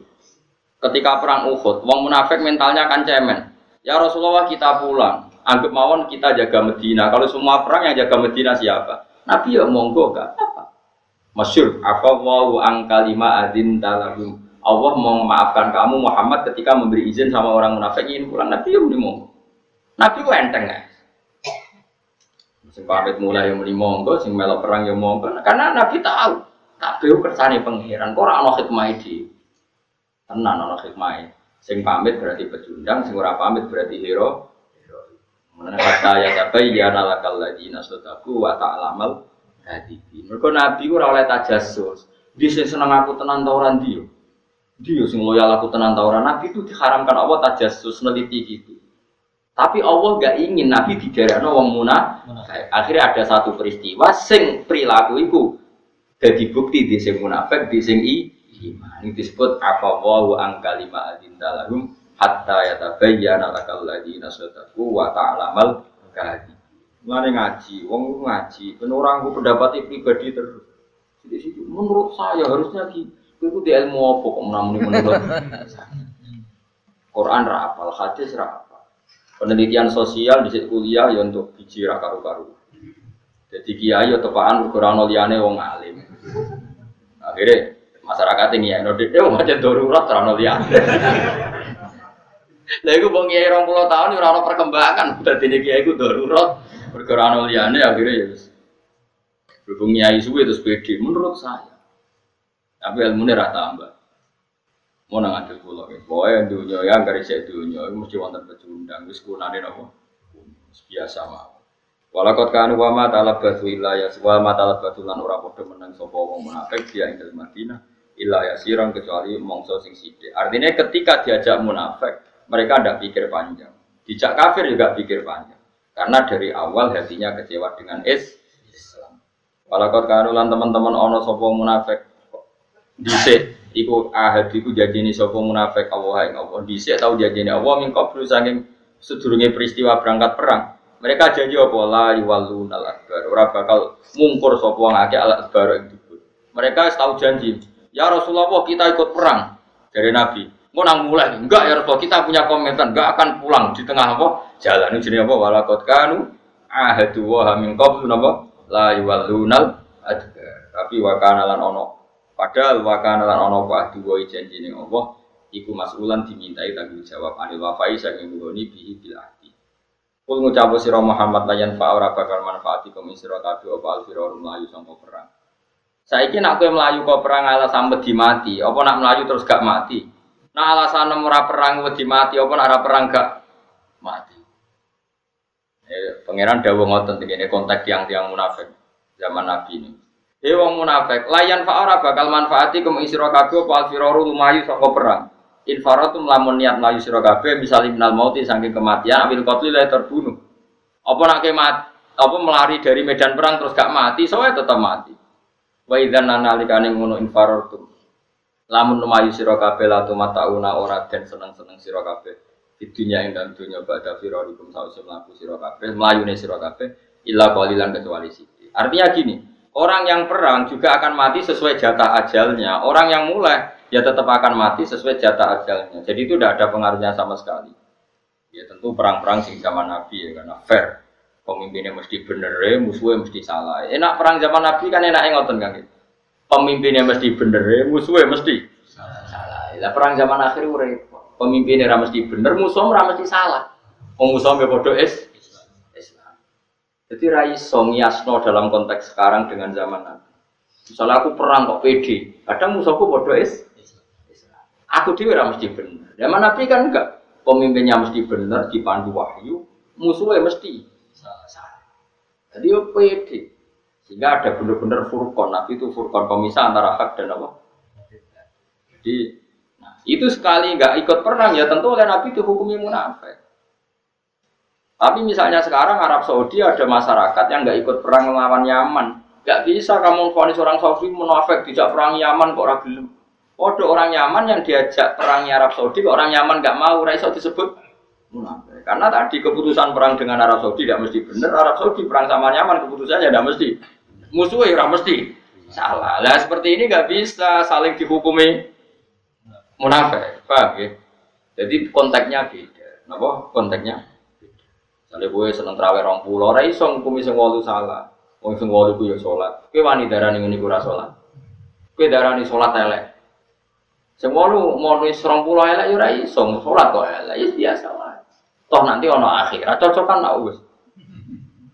Ketika perang Uhud, wong munafik mentalnya kan cemen. Ya Rasulullah kita pulang. Anggap mawon kita jaga Medina. Kalau semua perang yang jaga Medina siapa? Nabi ya monggo gak apa. Masyur. Afawwahu ang kalima adin talabum. Allah mau memaafkan kamu Muhammad ketika memberi izin sama orang munafik ini pulang Nabi ya mau Nabi itu enteng ya Sing pamit mulai yang muni monggo, sing melok perang yang monggo. Karena Nabi tahu, kabeh kersane pangeran. Kok ora ana hikmah iki. Tenan ana hikmah. Sing pamit berarti pecundang, sing ora pamit berarti hero. Mana kata ya tapi ya nalakal lagi nasodaku wa ta'lamal hadibi. Mereka Nabi ora oleh tajassus. Dia seneng aku tenan ta ora ndi Dia sing loyal aku tenan. Nabi itu diharamkan Allah tajassus neliti gitu. Tapi Allah gak ingin Nabi diderekno wong munafik. Akhirnya ada satu peristiwa sing perilaku iku jadi bukti di sing munafik di sing iman. Ini disebut afawahu an kalima adinta lahum hatta yatabayyana lakal ladina sadaqu wa ta'lamal kadhib. Mulane ngaji, wong ngaji, ben orang ku pendapat pribadi terus. Di situ menurut saya harusnya di itu di ilmu apa kok menamuni menurut Quran ra apal, hadis ra penelitian sosial di kuliah ya untuk biji karu-karu. Jadi kiai atau tepaan ukuran liane wong alim. Akhirnya masyarakat ini ya nodik dia mau jadi darurat terano liane. Lalu gue bang kiai orang pulau tahun orang perkembangan. Udah ini kiai gue darurat ukuran liane akhirnya ya. Berhubung kiai suwe itu sepedi menurut saya. Tapi ilmu ini rata tambah mau nang adil kula ya. Pokoke dunya ya gak isih dunya iku mesti wonten pecundang wis kunane napa? Biasa mawon. Walakot kanu wa ma talabatu illa ya wa ma talabatu lan ora padha menang sapa wong munafik dia ing Madinah illa ya sirang kecuali mongso sing sithik. Artinya ketika diajak munafik, mereka tidak pikir panjang. Dijak kafir juga pikir panjang. Karena dari awal hatinya kecewa dengan is Islam. Walakot kanu lan teman-teman ono sapa munafik dhisik iku ahad iku janjine sapa munafik Allah ing Allah dhisik tau janjine Allah min qablu saking sedurunge peristiwa berangkat perang. Mereka janji apa? La yuwallun al akbar ora bakal mungkur sapa wong akeh al akbar ing mereka tahu janji ya Rasulullah kita ikut perang dari Nabi. Mau nang mulai enggak ya Rasulullah kita punya komitmen enggak akan pulang. Di tengah apa? Jalan ini jenis apa? Walakot kanu ahadu wa min qablu napa? La yuwallun al adbar tapi wakana lan ono Padahal wakana lan ana wa dua janji ning Allah iku masulan dimintai tanggung jawab anil wafai saking nggoni bihi bil ahdi. Kul sira Muhammad layan fa ora bakal manfaati kum sira kabeh apa al firarun mlayu sangka perang. Saiki nak kowe mlayu kok perang alasan wedi mati, apa nak mlayu terus gak mati? Nah alasan ora perang wedi mati, apa nak ora perang gak mati? Eh, pangeran dawuh ngoten ini konteks tiang-tiang munafik zaman Nabi ini. He wong munafik, layan fa'ara bakal manfaati kum isra kabeh apa alfiraru lumayu saka perang. Infaratum lamun niat mlayu sira kabeh misale minal mauti saking kematian ambil qatli la terbunuh. Apa nak kemat apa melari dari medan perang terus gak mati, soalnya tetap mati. Wa idzan nalikane ngono infaratum. Lamun lumayu sira kabeh la tumatauna ora den seneng-seneng sira kabeh. Di dunia ing dalam dunia badha firarikum sause mlaku sira kabeh, mlayune sira kabeh illa kecuali sithik. Artinya gini, Orang yang perang juga akan mati sesuai jatah ajalnya. Orang yang mulai ya tetap akan mati sesuai jatah ajalnya. Jadi itu tidak ada pengaruhnya sama sekali. Ya tentu perang-perang sing zaman Nabi ya karena fair. Pemimpinnya mesti bener, ya, musuhnya mesti salah. Enak perang zaman Nabi kan enak ngoten kan gitu. Pemimpinnya mesti bener, ya, musuhnya mesti salah. Lah perang zaman akhir repot. Pemimpinnya mesti bener, musuhnya mesti salah. Wong musuhnya bodoh es jadi raiso ngiasno dalam konteks sekarang dengan zaman Nabi. Misalnya aku perang kok pede, kadang musuhku bodoh is. Aku dia mesti benar. Zaman Nabi kan enggak. Pemimpinnya mesti benar, dipandu wahyu, musuhnya mesti salah. Jadi yo pede. Sehingga ada benar-benar furqon. Nabi itu furqon pemisah antara hak dan apa? Jadi nah, itu sekali enggak ikut perang ya tentu oleh Nabi hukumnya munafik. Tapi misalnya sekarang Arab Saudi ada masyarakat yang nggak ikut perang melawan Yaman. Nggak bisa kamu vonis orang Saudi munafik tidak perang Yaman kok orang belum. Ada orang Yaman yang diajak perang Arab Saudi, orang Yaman nggak mau, raiso disebut munafik. Karena tadi keputusan perang dengan Arab Saudi tidak mesti benar. Arab Saudi perang sama Yaman keputusannya tidak mesti. Musuhnya tidak mesti salah. Lah seperti ini nggak bisa saling dihukumi munafik, paham ya? Jadi konteksnya beda. Kenapa? Konteksnya Misalnya gue seneng terawih rong pulau, ora iso ngukumi sing wolu salah. Wong sing ku ya salat. Kowe wani darani ngene iku ora salat. Kowe darani salat elek. Sing wolu mau wis rong pulau elek ora iso salat kok elek. Ya biasa wae. Toh nanti ono akhirat cocokan nak wis.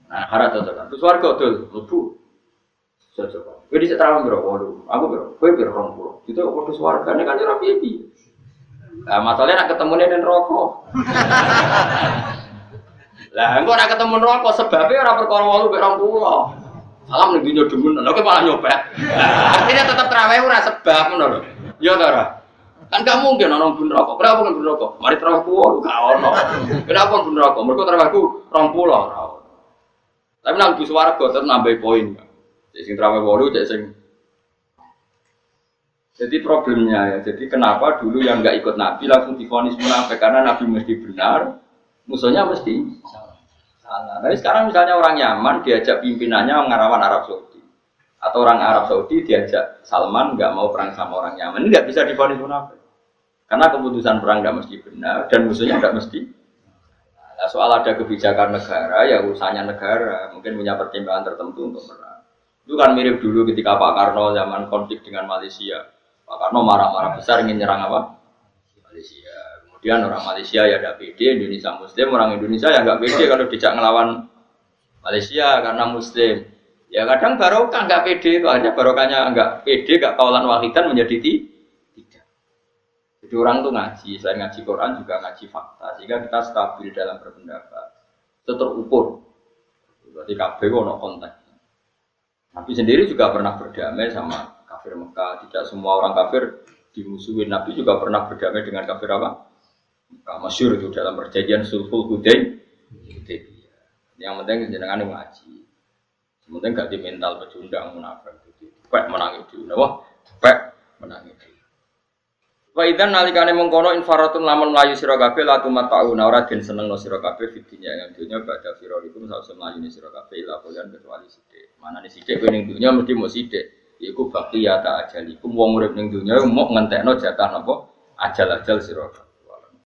Nah, harap cocok kan. Terus warga dul, lebu. Cocok. Kowe dhisik terawih piro? Waduh, aku piro? Kowe piro 20. Itu kok padha swargane kan ora piye-piye. Nah, masalahnya nak ketemu nih rokok. Lah, engko nak ketemu rokok sebabnya orang perkara walu mek 20. Salam ning dunya demen, lha kok malah nyopet. Artinya tetap terawih ora sebab ngono lho. Ya ta ora? Kan gak mungkin orang bun rokok. Kenapa kan bun rokok? Mari terawih ku gak ono. Kenapa bun rokok? Mergo terawihku 20 ora. Tapi nang bu swarga tetep nambah poin. Jadi sing walu cek sing jadi problemnya ya, jadi kenapa dulu yang nggak ikut Nabi langsung difonis munafik karena Nabi mesti benar, musuhnya mesti salah. Tapi sekarang misalnya orang Yaman diajak pimpinannya ngarawan Arab Saudi, atau orang Arab Saudi diajak Salman nggak mau perang sama orang Yaman, ini nggak bisa difonis munafik. Karena keputusan perang nggak mesti benar dan musuhnya nggak mesti. Nah, soal ada kebijakan negara ya urusannya negara, mungkin punya pertimbangan tertentu untuk perang. Itu kan mirip dulu ketika Pak Karno zaman konflik dengan Malaysia Pak Karno marah-marah besar ingin nyerang apa? Malaysia. Kemudian orang Malaysia ya ada PD, Indonesia Muslim, orang Indonesia ya nggak pede kalau tidak ngelawan Malaysia karena Muslim. Ya kadang barokah nggak itu hanya barokahnya nggak pede, nggak kawalan wahidan menjadi tiga. Jadi orang tuh ngaji, selain ngaji Quran juga ngaji fakta, sehingga kita stabil dalam berpendapat. Itu terukur. Berarti KB ono konteks. Nabi sendiri juga pernah berdamai sama kafir Mekah. Tidak semua orang kafir dimusuhin. Nabi juga pernah berdamai dengan kafir apa? Masyur itu dalam perjanjian sulhul Hudain. Yang penting jenengan ngaji. Yang penting di mental pecundang munafik. Pek menang itu. Wah, pek menang itu. Wa idzan nalikane mengkono infaratun lamun mlayu sira kabeh la tumatau ora den senengno sira kabeh fitinya yang dunya badha firarikum sawise mlayu sira kabeh ila kecuali sithik. Manane sithik kowe ning dunya mesti mau sithik. Iku bakti ya tak ajalikum wong urip ning dunya mau ngentekno jatah napa ajal-ajal sira